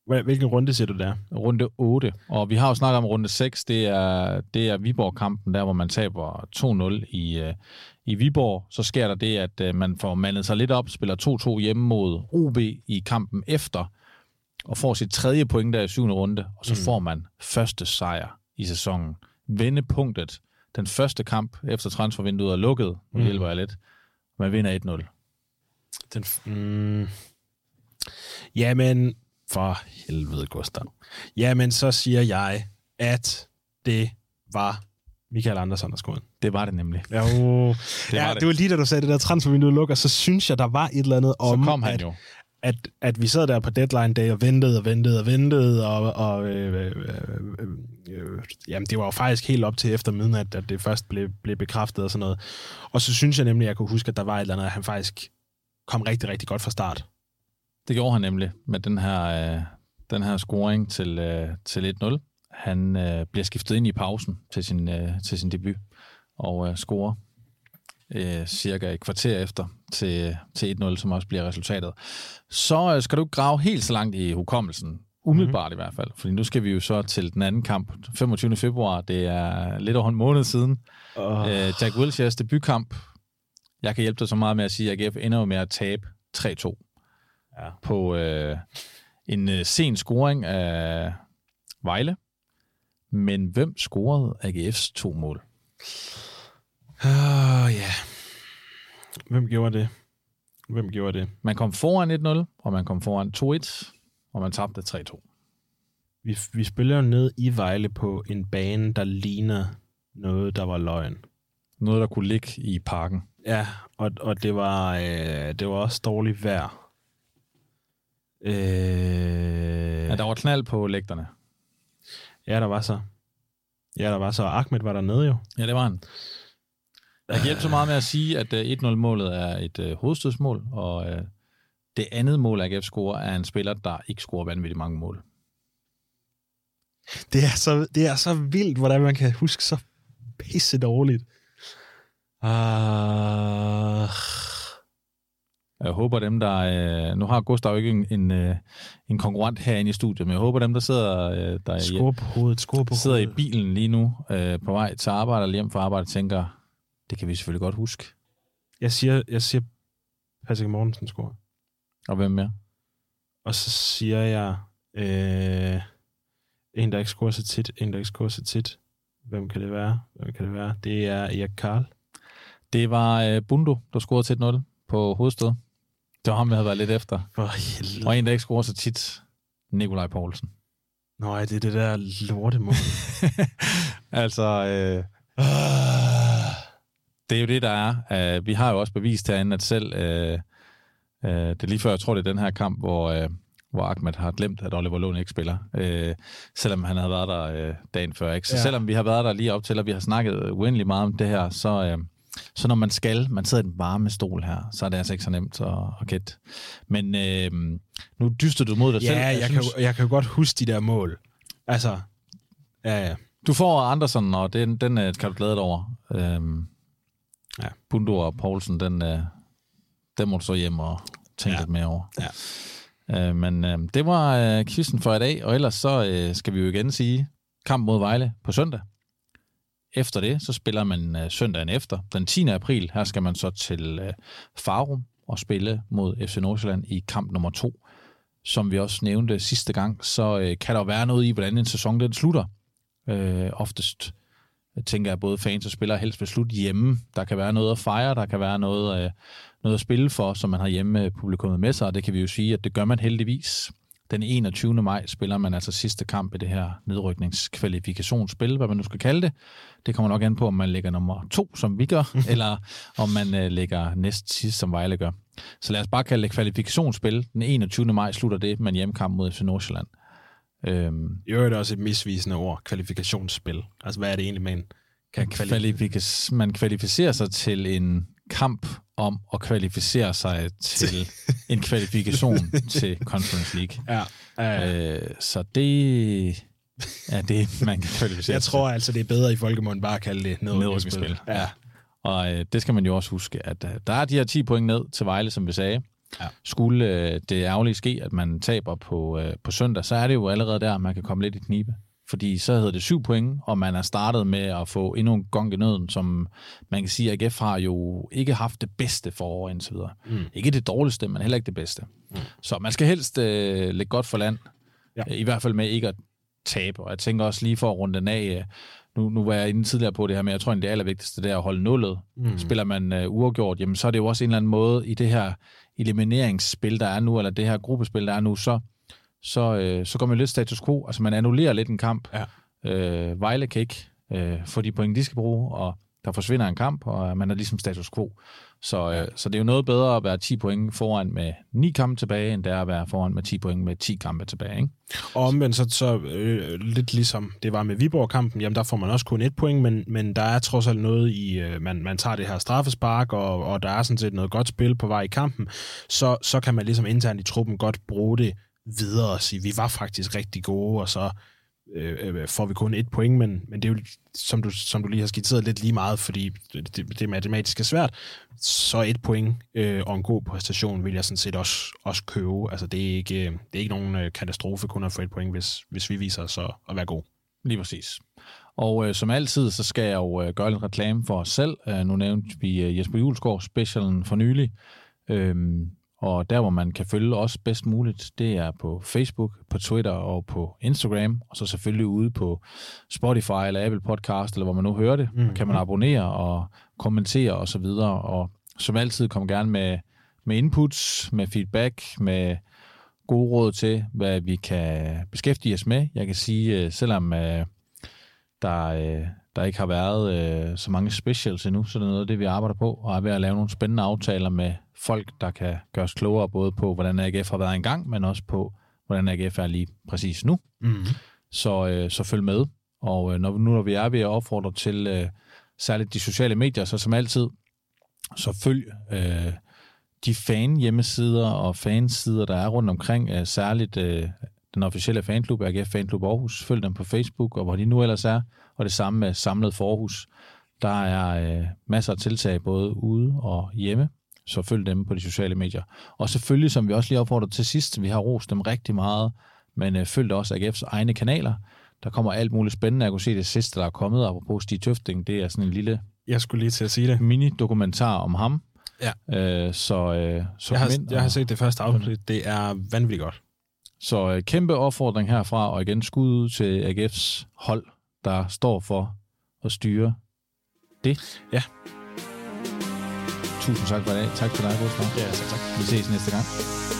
Hvilken runde siger du der? Runde 8. Og vi har jo snakket om runde 6. Det er, det er Viborg-kampen, der hvor man taber 2-0 i, uh, i Viborg. Så sker der det, at uh, man får mandet sig lidt op, spiller 2-2 hjemme mod OB i kampen efter, og får sit tredje point der i syvende runde, og så mm. får man første sejr i sæsonen. Vendepunktet. Den første kamp efter transfervinduet er lukket. Nu mm. hjælper jeg lidt. Man vinder 1-0. Den, mm, jamen, for helvede, Gustav. Jamen, så siger jeg, at det var Michael Andersen, der skåede. Det var det nemlig. Jo, *laughs* det, ja, var det. det var lige da du sagde, det der transfervindue lukker, så synes jeg, der var et eller andet om, så kom han at, jo. At, at vi sad der på deadline day og ventede og ventede og ventede, og, og øh, øh, øh, øh, jamen, det var jo faktisk helt op til efter midnat, at det først blev, blev bekræftet og sådan noget. Og så synes jeg nemlig, at jeg kunne huske, at der var et eller andet, at han faktisk kom rigtig, rigtig godt fra start. Det gjorde han nemlig med den her, øh, den her scoring til, øh, til 1-0. Han øh, bliver skiftet ind i pausen til sin, øh, til sin debut og øh, scorer øh, cirka et kvarter efter til, til 1-0, som også bliver resultatet. Så øh, skal du grave helt så langt i hukommelsen, umiddelbart mm-hmm. i hvert fald, fordi nu skal vi jo så til den anden kamp, 25. februar, det er lidt over en måned siden. Oh. Øh, Jack Wilsheres debutkamp. Jeg kan hjælpe dig så meget med at sige, at AGF ender jo med at tabe 3-2 ja. på øh, en øh, sen scoring af Vejle. Men hvem scorede AGF's to mål? Åh, uh, ja. Yeah. Hvem gjorde det? Hvem gjorde det? Man kom foran 1-0, og man kom foran 2-1, og man tabte 3-2. Vi, vi spiller jo ned i Vejle på en bane, der ligner noget, der var løgn. Noget, der kunne ligge i parken. Ja, og, og det, var, øh, det var også dårligt vejr. Øh... Ja, der var knald på lægterne. Ja, der var så. Ja, der var så. Ahmed var der nede jo. Ja, det var han. Jeg kan hjælpe så meget med at sige, at 1-0-målet er et uh, hovedstødsmål, og uh, det andet mål, AGF scorer, er en spiller, der ikke scorer vanvittigt mange mål. Det er så, det er så vildt, hvordan man kan huske så pisse dårligt. Uh... Jeg håber dem, der... Øh, nu har Gustav ikke en, en, øh, en konkurrent herinde i studiet, men jeg håber dem, der sidder, øh, der skår på hovedet, skår på sidder hovedet. i bilen lige nu øh, på vej til arbejde eller hjem fra arbejde, tænker, det kan vi selvfølgelig godt huske. Jeg siger, jeg siger Patrick Mortensen score. Og hvem mere? Og så siger jeg øh, en, der ikke scorer så tit, en, der ikke scorer så tit. Hvem kan det være? Hvem kan det være? Det er Erik Karl. Det var øh, Bundo, der scorede til 0 på hovedstød. Det var ham, jeg havde været lidt efter. For helvede. Og en, der ikke scorer så tit, Nikolaj Poulsen. Nå, det er det der lortemål. *laughs* altså, øh, det er jo det, der er. Uh, vi har jo også bevist herinde, at selv... Uh, uh, det er lige før, jeg tror, det er den her kamp, hvor... Uh, hvor Ahmed har glemt, at Oliver Lund ikke spiller, øh, selvom han havde været der øh, dagen før. Ikke? Så ja. selvom vi har været der lige op til, og vi har snakket uendelig meget om det her, så, øh, så når man skal, man sidder i den varme stol her, så er det altså ikke så nemt at, at gætte. Men øh, nu dyster du mod dig ja, selv. Ja, jeg, synes, kan, jeg kan jo godt huske de der mål. Altså, ja, ja. Du får Andersen, og den, den øh, kan du glæde dig over. Øhm, ja. Bundo og Poulsen, den, øh, den må du så hjem og tænke ja. lidt mere over. Ja. Øh, men øh, det var øh, quizzen for i dag, og ellers så øh, skal vi jo igen sige kamp mod Vejle på søndag. Efter det, så spiller man øh, søndagen efter, den 10. april. Her skal man så til øh, Farum og spille mod FC Nordsjælland i kamp nummer to. Som vi også nævnte sidste gang, så øh, kan der være noget i, hvordan en sæson den slutter. Øh, oftest jeg tænker jeg, både fans og spillere helst vil slutte hjemme. Der kan være noget at fejre, der kan være noget, øh, noget at spille for, som man har hjemme øh, publikummet med sig, og det kan vi jo sige, at det gør man heldigvis. Den 21. maj spiller man altså sidste kamp i det her nedrykningskvalifikationsspil, hvad man nu skal kalde det. Det kommer nok an på, om man ligger nummer to, som vi gør, *laughs* eller om man øh, ligger næst sidst, som Vejle gør. Så lad os bare kalde det kvalifikationsspil. Den 21. maj slutter det med en hjemmekamp mod FC Nordsjælland. Øhm, I øvrigt også et misvisende ord, kvalifikationsspil. Altså, hvad er det egentlig, man kan kvalificere? Man kvalificerer sig til en kamp om at kvalificere sig til *laughs* en kvalifikation til Conference League. Ja, ja, ja. Øh, så det er det, man kan kvalificere Jeg tror altså, det er bedre i folkemunden bare at kalde det nedrykningsspil. Ja. Og øh, det skal man jo også huske, at øh, der er de her 10 point ned til Vejle, som vi sagde. Ja. Skulle øh, det ærgerligt ske, at man taber på, øh, på søndag, så er det jo allerede der, man kan komme lidt i knibe. Fordi så hedder det syv point, og man er startet med at få endnu en gang i nøden, som man kan sige, at AGF har jo ikke haft det bedste forår indtil videre. Mm. Ikke det dårligste, men heller ikke det bedste. Mm. Så man skal helst øh, lægge godt for land. Ja. I hvert fald med ikke at tabe. Og jeg tænker også lige for at runde den af, øh, nu, nu var jeg inde tidligere på det her, men jeg tror, at det allervigtigste det er at holde nullet. Mm. Spiller man uh, uafgjort, jamen så er det jo også en eller anden måde i det her elimineringsspil, der er nu, eller det her gruppespil, der er nu, så, så, øh, så går man lidt status quo. Altså man annullerer lidt en kamp. Ja. Øh, Vejle kan ikke øh, få de point, de skal bruge, og der forsvinder en kamp, og man er ligesom status quo. Så, øh, så det er jo noget bedre at være 10 point foran med 9 kampe tilbage, end det er at være foran med 10 point med 10 kampe tilbage. Ikke? Og omvendt så, så øh, lidt ligesom det var med Viborg-kampen, jamen der får man også kun et point, men, men der er trods alt noget i, øh, man, man tager det her straffespark, og, og der er sådan set noget godt spil på vej i kampen, så, så kan man ligesom internt i truppen godt bruge det videre og sige, vi var faktisk rigtig gode, og så øh, øh, får vi kun et point, men, men det er jo, som du, som du lige har skitseret, lidt lige meget, fordi det, det, matematisk er svært. Så et point øh, og en god præstation vil jeg sådan set også, også købe. Altså, det er ikke, øh, det er ikke nogen øh, katastrofe kun at få et point, hvis, hvis vi viser os at, at være gode. Lige præcis. Og øh, som altid, så skal jeg jo øh, gøre lidt reklame for os selv. Øh, nu nævnte vi øh, Jesper Julesgaard specialen for nylig. Øh, og der, hvor man kan følge os bedst muligt, det er på Facebook, på Twitter og på Instagram, og så selvfølgelig ude på Spotify eller Apple Podcast, eller hvor man nu hører det. Mm. kan man abonnere og kommentere og så videre. Og som altid, kom gerne med, med inputs, med feedback, med gode råd til, hvad vi kan beskæftige os med. Jeg kan sige, øh, selvom øh, der, øh, der ikke har været så mange specials endnu, så det er noget af det, vi arbejder på, og er ved at lave nogle spændende aftaler med folk, der kan gøre os klogere både på, hvordan AGF har været engang, men også på, hvordan AGF er lige præcis nu. Mm. Så, øh, så følg med. Og øh, når, nu når vi er ved at opfordre til øh, særligt de sociale medier, så som altid, så følg øh, de fan-hjemmesider og fansider, der er rundt omkring, øh, særligt øh, den officielle fanklub, AGF Fanklub Aarhus. Følg dem på Facebook, og hvor de nu ellers er. Og det samme med Samlet Forhus. Der er øh, masser af tiltag både ude og hjemme så følg dem på de sociale medier. Og selvfølgelig, som vi også lige opfordrede til sidst, vi har rost dem rigtig meget, men øh, følg også AGF's egne kanaler. Der kommer alt muligt spændende. Jeg kunne se det sidste, der er kommet, apropos Stig Tøfting, det er sådan en lille jeg skulle lige til at sige det. mini-dokumentar om ham. Ja. Øh, så, øh, så jeg, har, ind, jeg har set det første afsnit. Det er vanvittigt godt. Så øh, kæmpe opfordring herfra, og igen skud til AGF's hold, der står for at styre det. Ja. Tusind tak for i dag. Tak til dig, Gustav. Ja, tak, tak. Vi ses næste gang.